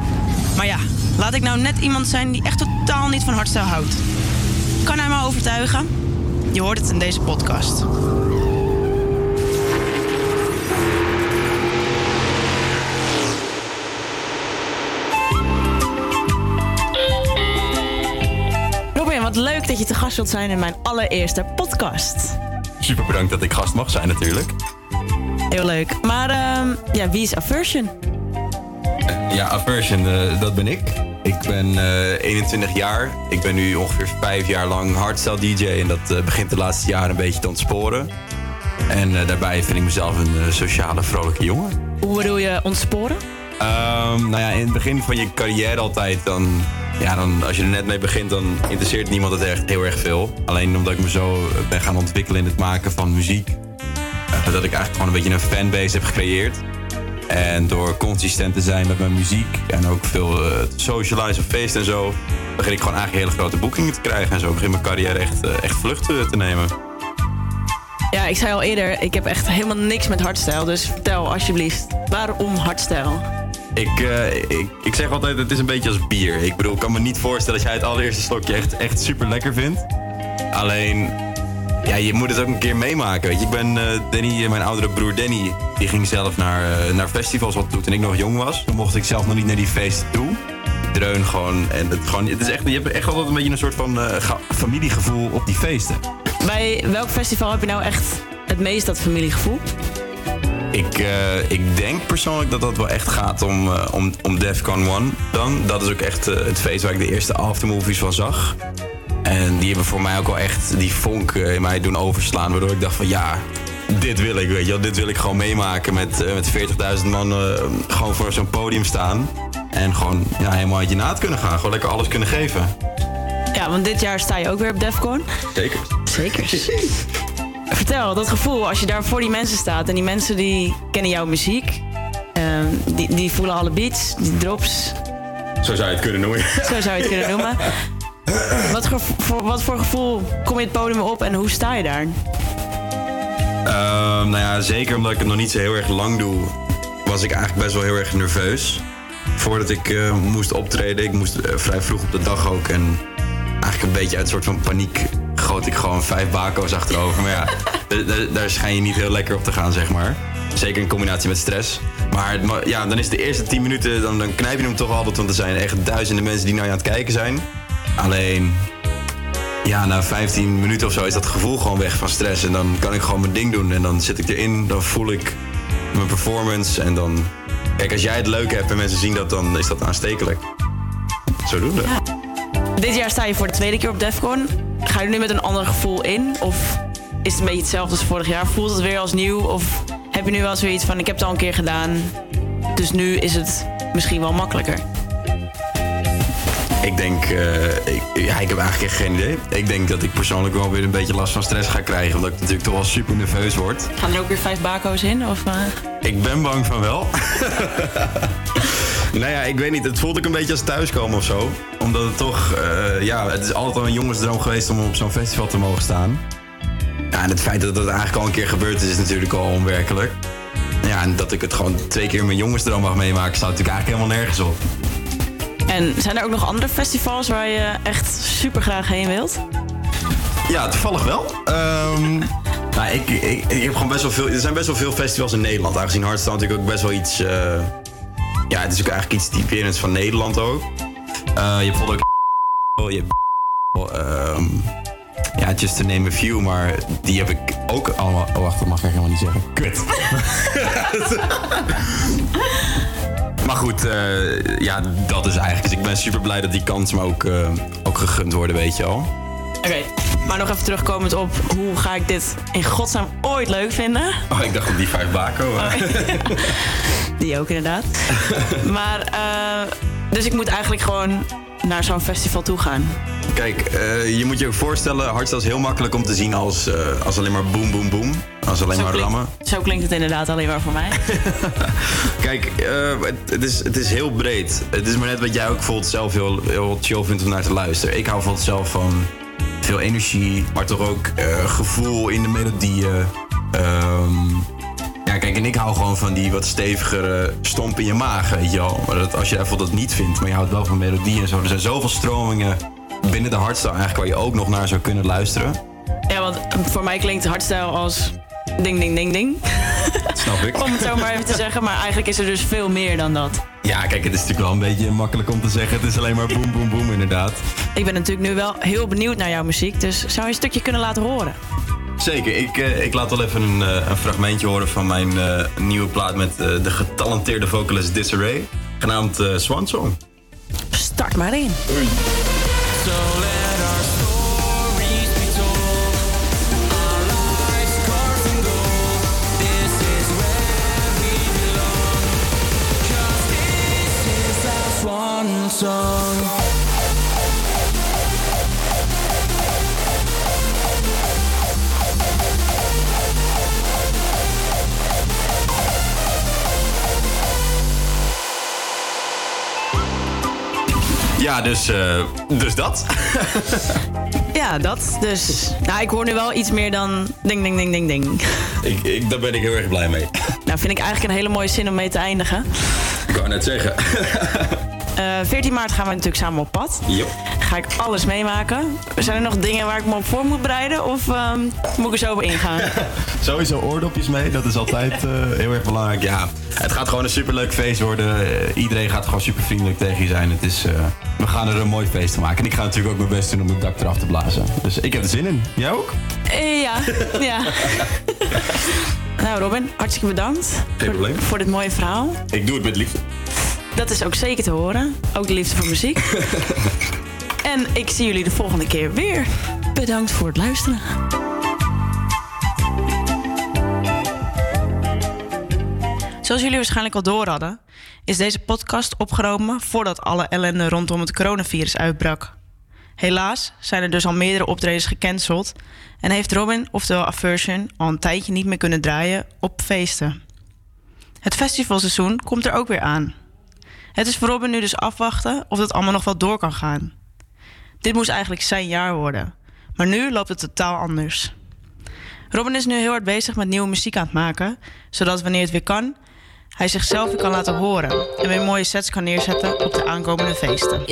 Maar ja, laat ik nou net iemand zijn die echt totaal niet van hardstyle houdt. Kan hij me overtuigen? Je hoort het in deze podcast. Robin, wat leuk dat je te gast wilt zijn in mijn allereerste podcast. Super bedankt dat ik gast mag zijn natuurlijk. Heel leuk. Maar ehm, ja, wie is Aversion? Ja, Aversion, eh, dat ben ik. Ik ben eh, 21 jaar. Ik ben nu ongeveer vijf jaar lang hardstyle DJ. En dat eh, begint de laatste jaren een beetje te ontsporen. En eh, daarbij vind ik mezelf een eh, sociale, vrolijke jongen. Hoe bedoel je ontsporen? Ehm, nou ja, in het begin van je carrière altijd, dan, ja, dan, als je er net mee begint, dan interesseert niemand het echt heel erg veel. Alleen omdat ik me zo eh, ben gaan ontwikkelen in het maken van muziek, eh, dat ik eigenlijk gewoon een beetje een fanbase heb gecreëerd. En door consistent te zijn met mijn muziek en ook veel eh, te socializen op feesten en zo, begin ik gewoon eigenlijk hele grote boekingen te krijgen. En zo begin mijn carrière echt, eh, echt vlucht eh, te nemen. Ja, ik zei al eerder, ik heb echt helemaal niks met hardstyle. Dus vertel alsjeblieft, waarom hardstyle? Ik, eh, ik, ik zeg altijd, het is een beetje als bier. Ik bedoel, ik kan me niet voorstellen dat jij het allereerste slokje echt, echt super lekker vindt. Alleen, ja, je moet het ook een keer meemaken. Weet je. Ik ben eh, Danny, eh, mijn oudere broer Danny, die ging zelf naar, eh, naar festivals wat toen ik nog jong was. Toen mocht ik zelf nog niet naar die feesten toe. Dreun gewoon. En het, gewoon, het is echt, je hebt echt altijd een beetje een soort van familiegevoel op die feesten. Bij welk festival heb je nou echt het meest dat familiegevoel? Ik, ik denk persoonlijk dat dat wel echt gaat om, eh, om, om Defcon 1 dan. Dat is ook echt het feest waar ik de eerste aftermovies van zag. En die hebben voor mij ook wel echt die vonk eh, in mij doen overslaan. Waardoor ik dacht van ja, dit wil ik, weet je wel. Dit wil ik gewoon meemaken met, eh, met 40.000 man eh, gewoon voor zo'n podium staan. En gewoon ja, helemaal uit je naad kunnen gaan. Gewoon lekker alles kunnen geven. Ja, want dit jaar sta je ook weer op Defcon. Zeker. Zeker. Vertel, dat gevoel als je daar voor die mensen staat en die mensen die kennen jouw muziek. ehm, die, die voelen alle beats, die drops. Zo zou je het kunnen noemen. Zo zou je het kunnen noemen. Wat, voor- wat voor gevoel kom je het podium op en hoe sta je daar? Ehm, nou ja, zeker omdat ik het nog niet zo heel erg lang doe, was ik eigenlijk best wel heel erg nerveus. Voordat ik eh, moest optreden, ik moest eh, vrij vroeg op de dag ook. En eigenlijk een beetje uit een soort van paniek goot ik gewoon vijf bako's achterover. Maar ja, daar schijn je niet heel lekker op te gaan, zeg maar. Zeker in combinatie met stress. Maar het ja, dan is de eerste 10 minuten, dan, dan knijp je hem toch altijd. Want er zijn echt duizenden mensen die naar je aan het kijken zijn. Alleen, ja, na 15 minuten of zo is dat gevoel gewoon weg van stress. En dan kan ik gewoon mijn ding doen. En dan zit ik erin, dan voel ik mijn performance. En dan, kijk, als jij het leuk hebt en mensen zien dat, dan is dat aanstekelijk. Zodoende. Dit jaar sta je voor de tweede keer op Defcon. Ga je nu met een ander gevoel in? Of is het een beetje hetzelfde als vorig jaar? Voelt het weer als nieuw? Of heb je nu wel zoiets van, ik heb het al een keer gedaan... dus nu is het misschien wel makkelijker? Ik denk, eh, ik, ja, ik heb eigenlijk echt geen idee. Ik denk dat ik persoonlijk wel weer een beetje last van stress ga krijgen. Omdat ik natuurlijk toch wel super nerveus word. Gaan er ook weer vijf bako's in? Of, eh? Ik ben bang van wel. nou ja, ik weet niet. Het voelt ook een beetje als thuiskomen of zo. Omdat het toch, eh, ja, het is altijd al een jongensdroom geweest om op zo'n festival te mogen staan. Ja, en het feit dat het eigenlijk al een keer gebeurd is, is natuurlijk al onwerkelijk. Ja, en dat ik het gewoon twee keer mijn jongensdroom mag meemaken, staat natuurlijk eigenlijk helemaal nergens op. En zijn er ook nog andere festivals waar je echt super graag heen wilt? Ja, toevallig wel. Ehm, nou, ik, ik, ik heb gewoon best wel veel. Er zijn best wel veel festivals in Nederland. Aangezien Hardstyle natuurlijk ook best wel iets. eh, ja, het is ook eigenlijk iets typerends van Nederland ook. Eh, je hebt bijvoorbeeld ook. Je hebt. ehm, ja, just to name a few, maar die heb ik ook allemaal. Oh, wacht, dat mag ik helemaal niet zeggen. Kut. maar goed, eh, ja, dat is eigenlijk. Dus ik ben super blij dat die kans me ook, eh, ook gegund worden, weet je al. Oké, maar nog even terugkomend op hoe ga ik dit in godsnaam ooit leuk vinden? Oh, ik dacht op die vijf bako. eh. Die ook inderdaad. maar, eh, dus ik moet eigenlijk gewoon naar zo'n festival toe gaan. Kijk, je moet je ook voorstellen, hardstyle is heel makkelijk om te zien als, als alleen maar boom, boom, boom. Als alleen Zo maar klinkt- rammen. Zo klinkt het inderdaad alleen maar voor mij. Kijk, eh, het, het is, het is heel breed. Het is maar net wat jij ook bijvoorbeeld zelf heel, heel chill vindt om naar te luisteren. Ik hou bijvoorbeeld zelf van veel energie, maar toch ook eh, gevoel in de melodieën. Ehm, ja, kijk, en ik hou gewoon van die wat stevigere stomp in je maag, weet je wel. Maar dat, als je bijvoorbeeld dat niet vindt, maar je houdt wel van melodie en zo. Er zijn zoveel stromingen binnen de hardstyle eigenlijk waar je ook nog naar zou kunnen luisteren. Ja, want voor mij klinkt hardstyle als ding, ding, ding, ding. Snap ik. Om het zo maar even te zeggen. Maar eigenlijk is er dus veel meer dan dat. Ja, kijk, het is natuurlijk wel een beetje makkelijk om te zeggen. Het is alleen maar boem, boem, boem, inderdaad. Ik ben natuurlijk nu wel heel benieuwd naar jouw muziek. Dus zou je een stukje kunnen laten horen? Zeker, ik, eh, ik laat wel even een, eh, een fragmentje horen van mijn eh, nieuwe plaat met eh, de getalenteerde vocalist Disarray. Genaamd eh Swan Song. Start maar in. So song. Ja, dus, eh, dus dat. Ja, dat. Dus, nou, ik hoor nu wel iets meer dan ding, ding, ding, ding, ding. ik, ik, daar ben ik heel erg blij mee. Nou, vind ik eigenlijk een hele mooie zin om mee te eindigen. Ik wou net zeggen. Eh 14 maart gaan we natuurlijk samen op pad. Yep. Ga ik alles meemaken. Zijn er nog dingen waar ik me op voor moet bereiden? Of ehm, moet ik er zo op ingaan? Sowieso oordopjes mee, dat is altijd eh, heel erg belangrijk. Ja, het gaat gewoon een superleuk feest worden. Eh, iedereen gaat gewoon super vriendelijk tegen je zijn. Het is, eh, we gaan er een mooi feest van maken. En ik ga natuurlijk ook mijn best doen om het dak eraf te blazen. Dus ik heb er zin in. Jij ook? Eh, ja, ja. nou, Robin, hartstikke bedankt. Geen probleem. Voor dit mooie verhaal. Ik doe het met liefde. Dat is ook zeker te horen. Ook de liefde voor muziek. en ik zie jullie de volgende keer weer. Bedankt voor het luisteren. Zoals jullie waarschijnlijk al door hadden, is deze podcast opgenomen voordat alle ellende rondom het coronavirus uitbrak. Helaas zijn er dus al meerdere optredens gecanceld en heeft Robin, oftewel Aversion, al een tijdje niet meer kunnen draaien op feesten. Het festivalseizoen komt er ook weer aan. Het is voor Robin nu dus afwachten of het allemaal nog wel door kan gaan. Dit moest eigenlijk zijn jaar worden, maar nu loopt het totaal anders. Robin is nu heel hard bezig met nieuwe muziek aan het maken, zodat wanneer het weer kan, hij zichzelf weer kan laten horen en weer mooie sets kan neerzetten op de aankomende feesten.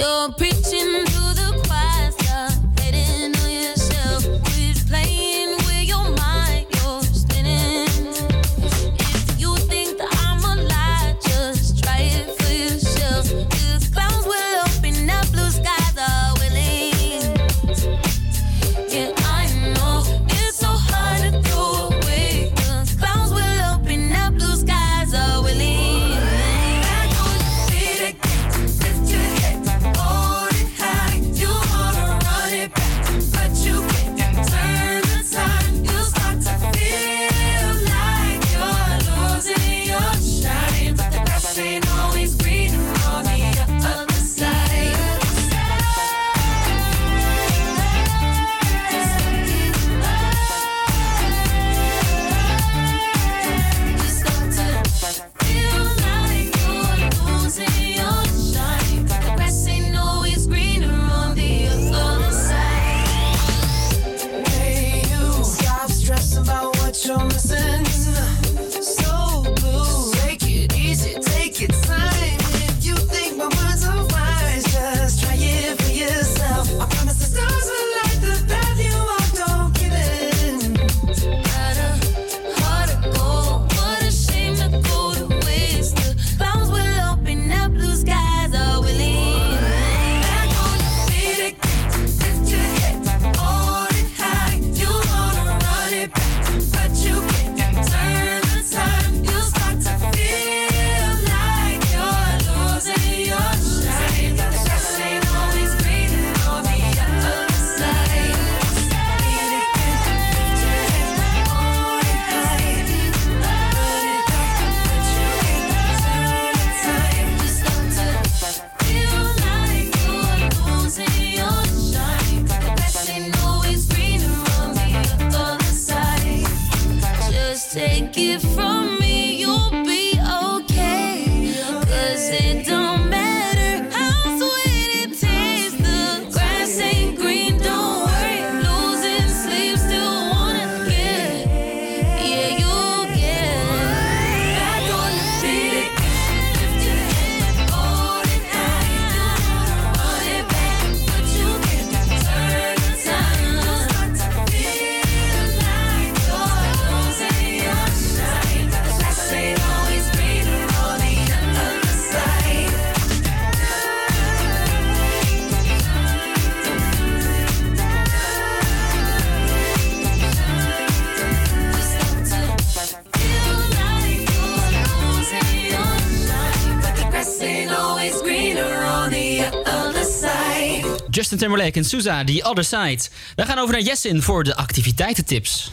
Justin Timberlake en Sousa, The Other Side. Wij gaan over naar Jessin voor de activiteitentips.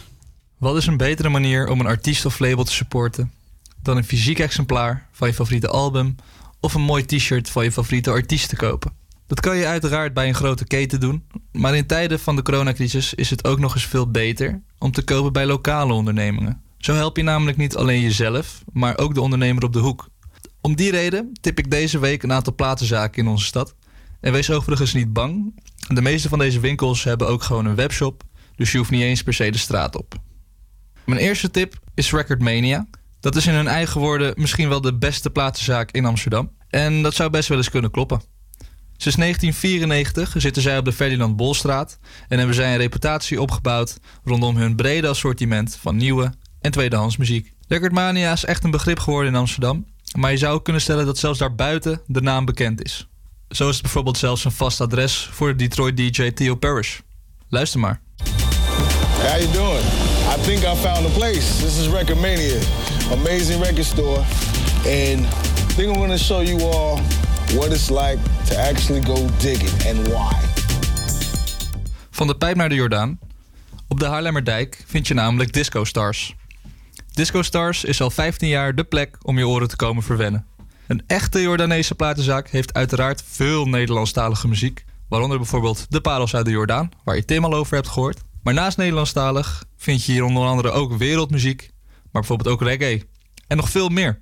Wat is een betere manier om een artiest of label te supporten dan een fysiek exemplaar van je favoriete album of een mooi t-shirt van je favoriete artiest te kopen? Dat kan je uiteraard bij een grote keten doen, maar in tijden van de coronacrisis is het ook nog eens veel beter om te kopen bij lokale ondernemingen. Zo help je namelijk niet alleen jezelf, maar ook de ondernemer op de hoek. Om die reden tip ik deze week een aantal platenzaken in onze stad. En wees overigens niet bang. De meeste van deze winkels hebben ook gewoon een webshop, dus je hoeft niet eens per se de straat op. Mijn eerste tip is Recordmania. Dat is in hun eigen woorden misschien wel de beste platenzaak in Amsterdam. En dat zou best wel eens kunnen kloppen. Sinds 1994 zitten zij op de Ferdinand Bolstraat en hebben zij een reputatie opgebouwd rondom hun brede assortiment van nieuwe en tweedehands muziek. Recordmania is echt een begrip geworden in Amsterdam, maar je zou kunnen stellen dat zelfs daarbuiten de naam bekend is. Zo is het bijvoorbeeld zelfs een vast adres voor de Detroit DJ Theo Parrish. Luister maar. How you doing? I think I found a place. This is Record Mania, amazing record store, and I think I'm show you all what it's like to actually go digging and why. Van de pijp naar de Jordaan. Op de Haarlemmerdijk vind je namelijk Disco Stars. Disco Stars is al 15 jaar de plek om je oren te komen verwennen. Een echte Jordaanese platenzaak heeft uiteraard veel Nederlandstalige muziek. Waaronder bijvoorbeeld De Parels uit de Jordaan, waar je Tim al over hebt gehoord. Maar naast Nederlandstalig vind je hier onder andere ook wereldmuziek, maar bijvoorbeeld ook reggae. En nog veel meer.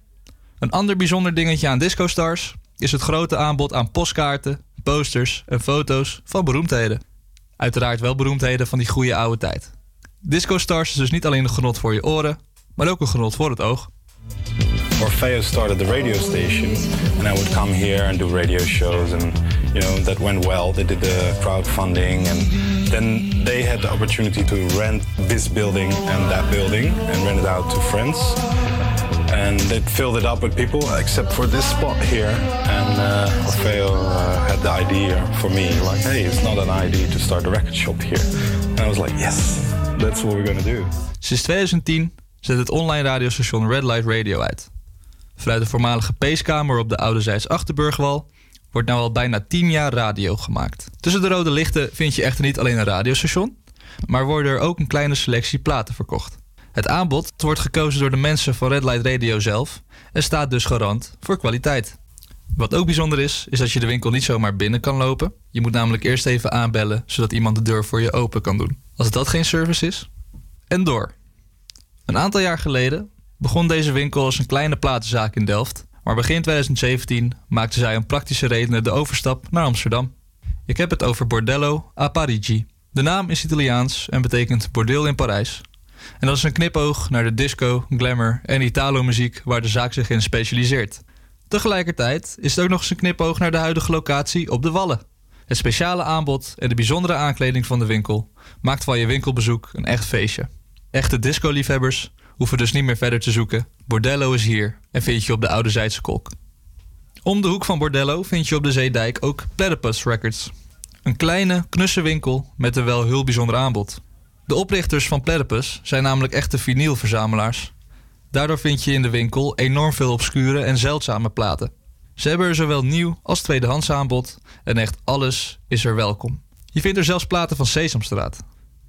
Een ander bijzonder dingetje aan Disco Stars is het grote aanbod aan postkaarten, posters en foto's van beroemdheden. Uiteraard wel beroemdheden van die goede oude tijd. Disco Stars is dus niet alleen een genot voor je oren, maar ook een genot voor het oog. Orfeo started the radio station, and I would come here and do radio shows, and you know that went well. They did the crowdfunding, and then they had the opportunity to rent this building and that building and rent it out to friends. And they filled it up with people, except for this spot here. And uh, Orfeo uh, had the idea for me, like, hey, it's not an idea to start a record shop here. And I was like, yes, that's what we're gonna do. Sinds 2010 zet het online radiostation Red Light Radio uit. Vanuit de voormalige peeskamer op de Oude Zijds Achterburgwal wordt nou al bijna 10 jaar radio gemaakt. Tussen de rode lichten vind je echter niet alleen een radiostation, maar worden er ook een kleine selectie platen verkocht. Het aanbod wordt gekozen door de mensen van Red Light Radio zelf en staat dus garant voor kwaliteit. Wat ook bijzonder is, is dat je de winkel niet zomaar binnen kan lopen. Je moet namelijk eerst even aanbellen, zodat iemand de deur voor je open kan doen. Als dat geen service is. En door. Een aantal jaar geleden begon deze winkel als een kleine platenzaak in Delft. Maar begin 2017 maakten zij om praktische redenen de overstap naar Amsterdam. Ik heb het over Bordello a Parigi. De naam is Italiaans en betekent bordeel in Parijs. En dat is een knipoog naar de disco, glamour en Italo-muziek waar de zaak zich in specialiseert. Tegelijkertijd is het ook nog eens een knipoog naar de huidige locatie op de Wallen. Het speciale aanbod en de bijzondere aankleding van de winkel maakt van je winkelbezoek een echt feestje. Echte disco-liefhebbers hoeven dus niet meer verder te zoeken. Bordello is hier en vind je op de Oude Zijdse Kolk. Om de hoek van Bordello vind je op de Zeedijk ook Platypus Records. Een kleine, knusse winkel met een wel heel bijzonder aanbod. De oprichters van Platypus zijn namelijk echte vinylverzamelaars. Daardoor vind je in de winkel enorm veel obscure en zeldzame platen. Ze hebben er zowel nieuw als tweedehands aanbod en echt alles is er welkom. Je vindt er zelfs platen van Sesamstraat.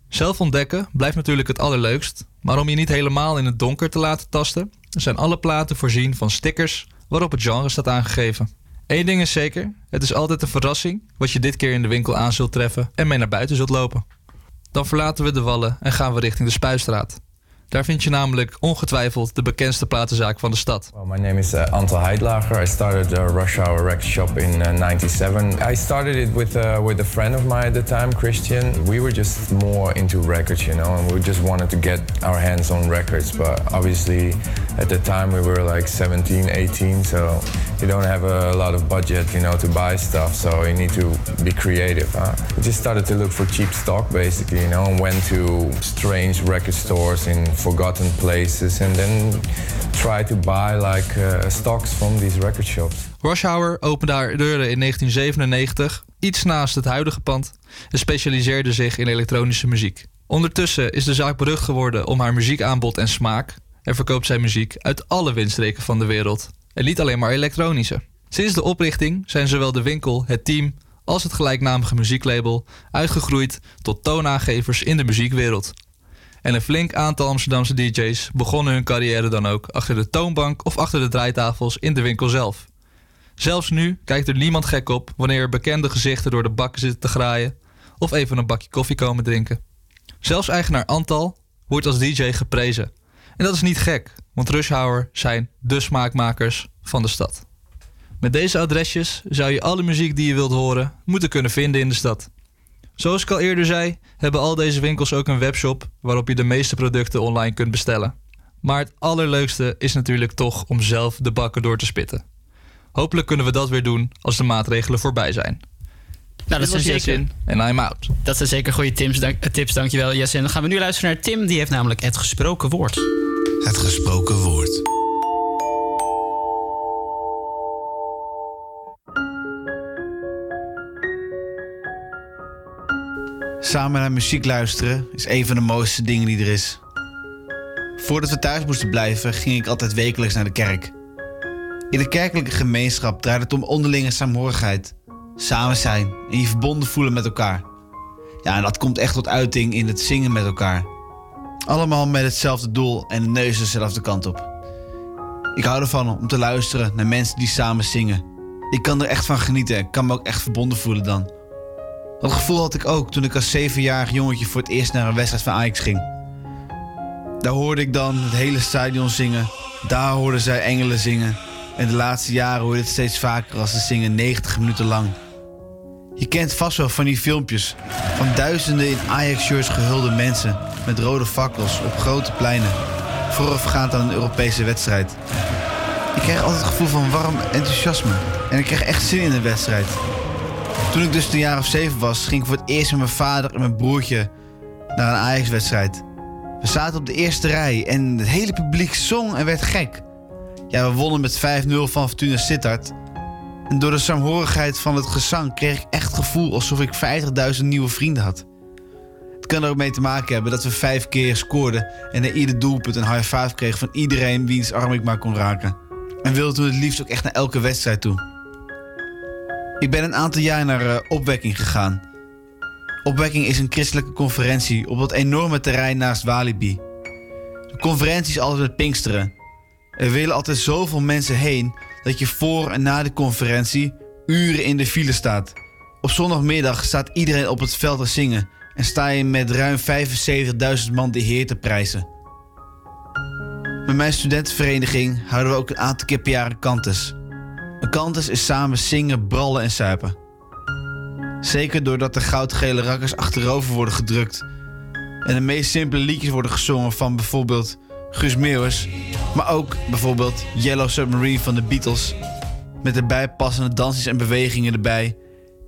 Zelf ontdekken blijft natuurlijk het allerleukst, maar om je niet helemaal in het donker te laten tasten, zijn alle platen voorzien van stickers waarop het genre staat aangegeven. Eén ding is zeker, het is altijd een verrassing wat je dit keer in de winkel aan zult treffen en mee naar buiten zult lopen. Dan verlaten we de wallen en gaan we richting de Spuistraat. Daar vind je namelijk ongetwijfeld de bekendste platenzaak van de stad. My name is uh, Antal Heidlager. I started uh, Rush Hour Record Shop in uh, 97. I started it with, uh, with a friend of mine at the time, Christian. We were just more into records, you know, and we just wanted to get our hands on records. But obviously, at the time, we were like 17, 18, so you don't have a lot of budget, you know, to buy stuff. So you need to be creative. We just started to look for cheap stock, basically, you know, and went to strange record stores in forgotten places, and then try to buy like uh, stocks from these record shops. Rush Hour opende haar deuren in 1997, iets naast het huidige pand, en specialiseerde zich in elektronische muziek. Ondertussen is de zaak berucht geworden om haar muziekaanbod en smaak en verkoopt zij muziek uit alle windstreken van de wereld. En niet alleen maar elektronische. Sinds de oprichting zijn zowel de winkel, het team als het gelijknamige muzieklabel uitgegroeid tot toonaangevers in de muziekwereld. En een flink aantal Amsterdamse DJ's begonnen hun carrière dan ook achter de toonbank of achter de draaitafels in de winkel zelf. Zelfs nu kijkt er niemand gek op wanneer er bekende gezichten door de bakken zitten te graaien of even een bakje koffie komen drinken. Zelfs eigenaar Antal wordt als DJ geprezen. En dat is niet gek, want Rush zijn de smaakmakers van de stad. Met deze adresjes zou je alle muziek die je wilt horen moeten kunnen vinden in de stad. Zoals ik al eerder zei, hebben al deze winkels ook een webshop waarop je de meeste producten online kunt bestellen. Maar het allerleukste is natuurlijk toch om zelf de bakken door te spitten. Hopelijk kunnen we dat weer doen als de maatregelen voorbij zijn. Nou, dat zijn was zeker, en I'm out. dat zijn zeker goede tips, dank, eh, tips dankjewel Jesse. En dan gaan we nu luisteren naar Tim, die heeft namelijk het gesproken woord. Het gesproken woord. Samen naar muziek luisteren is een van de mooiste dingen die er is. Voordat we thuis moesten blijven, ging ik altijd wekelijks naar de kerk. In de kerkelijke gemeenschap draait het om onderlinge saamhorigheid, samen zijn en je verbonden voelen met elkaar. Ja, en dat komt echt tot uiting in het zingen met elkaar. Allemaal met hetzelfde doel en de neus dezelfde kant op. Ik hou ervan om te luisteren naar mensen die samen zingen. Ik kan er echt van genieten en kan me ook echt verbonden voelen dan. Dat gevoel had ik ook toen ik als zevenjarig jongetje voor het eerst naar een wedstrijd van Ajax ging. Daar hoorde ik dan het hele stadion zingen. Daar hoorden zij engelen zingen. En de laatste jaren hoorde je het steeds vaker als ze zingen 90 minuten lang. Je kent vast wel van die filmpjes van duizenden in Ajax-shirts gehulde mensen met rode fakkels op grote pleinen, voorafgaand aan een Europese wedstrijd. Ik kreeg altijd het gevoel van warm enthousiasme en ik kreeg echt zin in de wedstrijd. Toen ik dus een jaar of zeven was, ging ik voor het eerst met mijn vader en mijn broertje naar een Ajax-wedstrijd. We zaten op de eerste rij en het hele publiek zong en werd gek. Ja, we wonnen met 5-0 van Fortuna Sittard. En door de saamhorigheid van het gezang kreeg ik echt het gevoel alsof ik 50.000 nieuwe vrienden had. Het kan er ook mee te maken hebben dat we vijf keer scoorden en na ieder doelpunt een high five kregen van iedereen wiens arm ik maar kon raken. En wilde toen het liefst ook echt naar elke wedstrijd toe. Ik ben een aantal jaar naar eh, Opwekking gegaan. Opwekking is een christelijke conferentie op dat enorme terrein naast Walibi. De conferentie is altijd met Pinksteren. Er willen altijd zoveel mensen heen dat je voor en na de conferentie uren in de file staat. Op zondagmiddag staat iedereen op het veld te zingen en sta je met ruim 75.000 man de Heer te prijzen. Met mijn studentenvereniging houden we ook een aantal keer per jaar een kantus. Een kantus is samen zingen, brallen en suipen. Zeker doordat de goudgele rakkers achterover worden gedrukt en de meest simpele liedjes worden gezongen van bijvoorbeeld Guus Meeuwis, maar ook bijvoorbeeld Yellow Submarine van de Beatles. Met de bijpassende dansjes en bewegingen erbij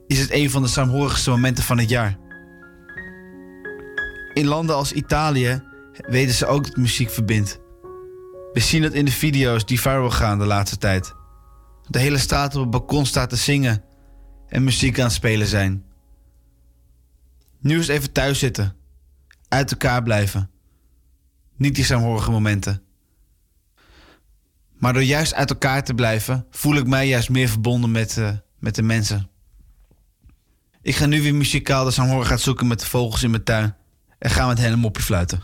is het een van de saamhorigste momenten van het jaar. In landen als Italië weten ze ook dat muziek verbindt. We zien het in de video's die viral gaan de laatste tijd. De hele straat op het balkon staat te zingen en muziek aan het spelen zijn. Nu is even thuis zitten. Uit elkaar blijven. Niet die saamhorige momenten. Maar door juist uit elkaar te blijven, voel ik mij juist meer verbonden met, eh, met de mensen. Ik ga nu weer muzikaal de saamhorigheid zoeken met de vogels in mijn tuin. En ga met hen een mopje fluiten.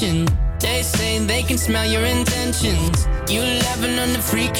Mention. They say they can smell your intentions. You laughing on the freak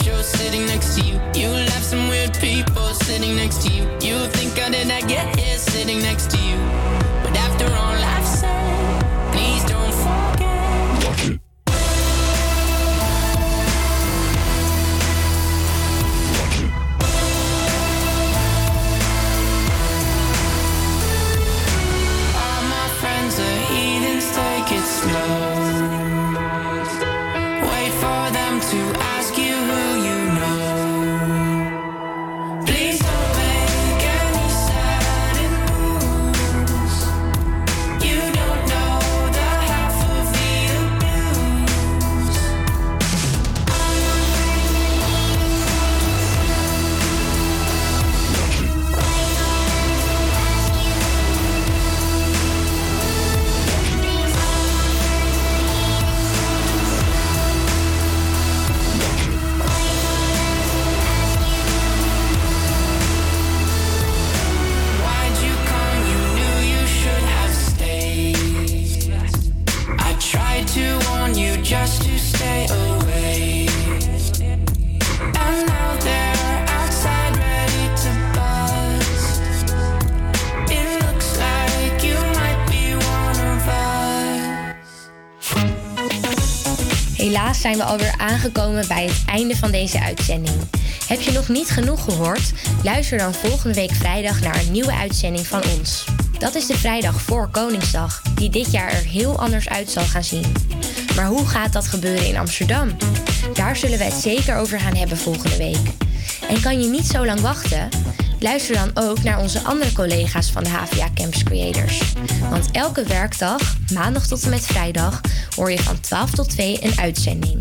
aangekomen bij het einde van deze uitzending. Heb je nog niet genoeg gehoord? Luister dan volgende week vrijdag naar een nieuwe uitzending van ons. Dat is de vrijdag voor Koningsdag, die dit jaar er heel anders uit zal gaan zien. Maar hoe gaat dat gebeuren in Amsterdam? Daar zullen we het zeker over gaan hebben volgende week. En kan je niet zo lang wachten? Luister dan ook naar onze andere collega's van de HVA Campus Creators. Want elke werkdag, maandag tot en met vrijdag, hoor je van 12 tot 2 een uitzending.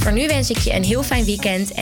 Voor nu wens ik je een heel fijn weekend en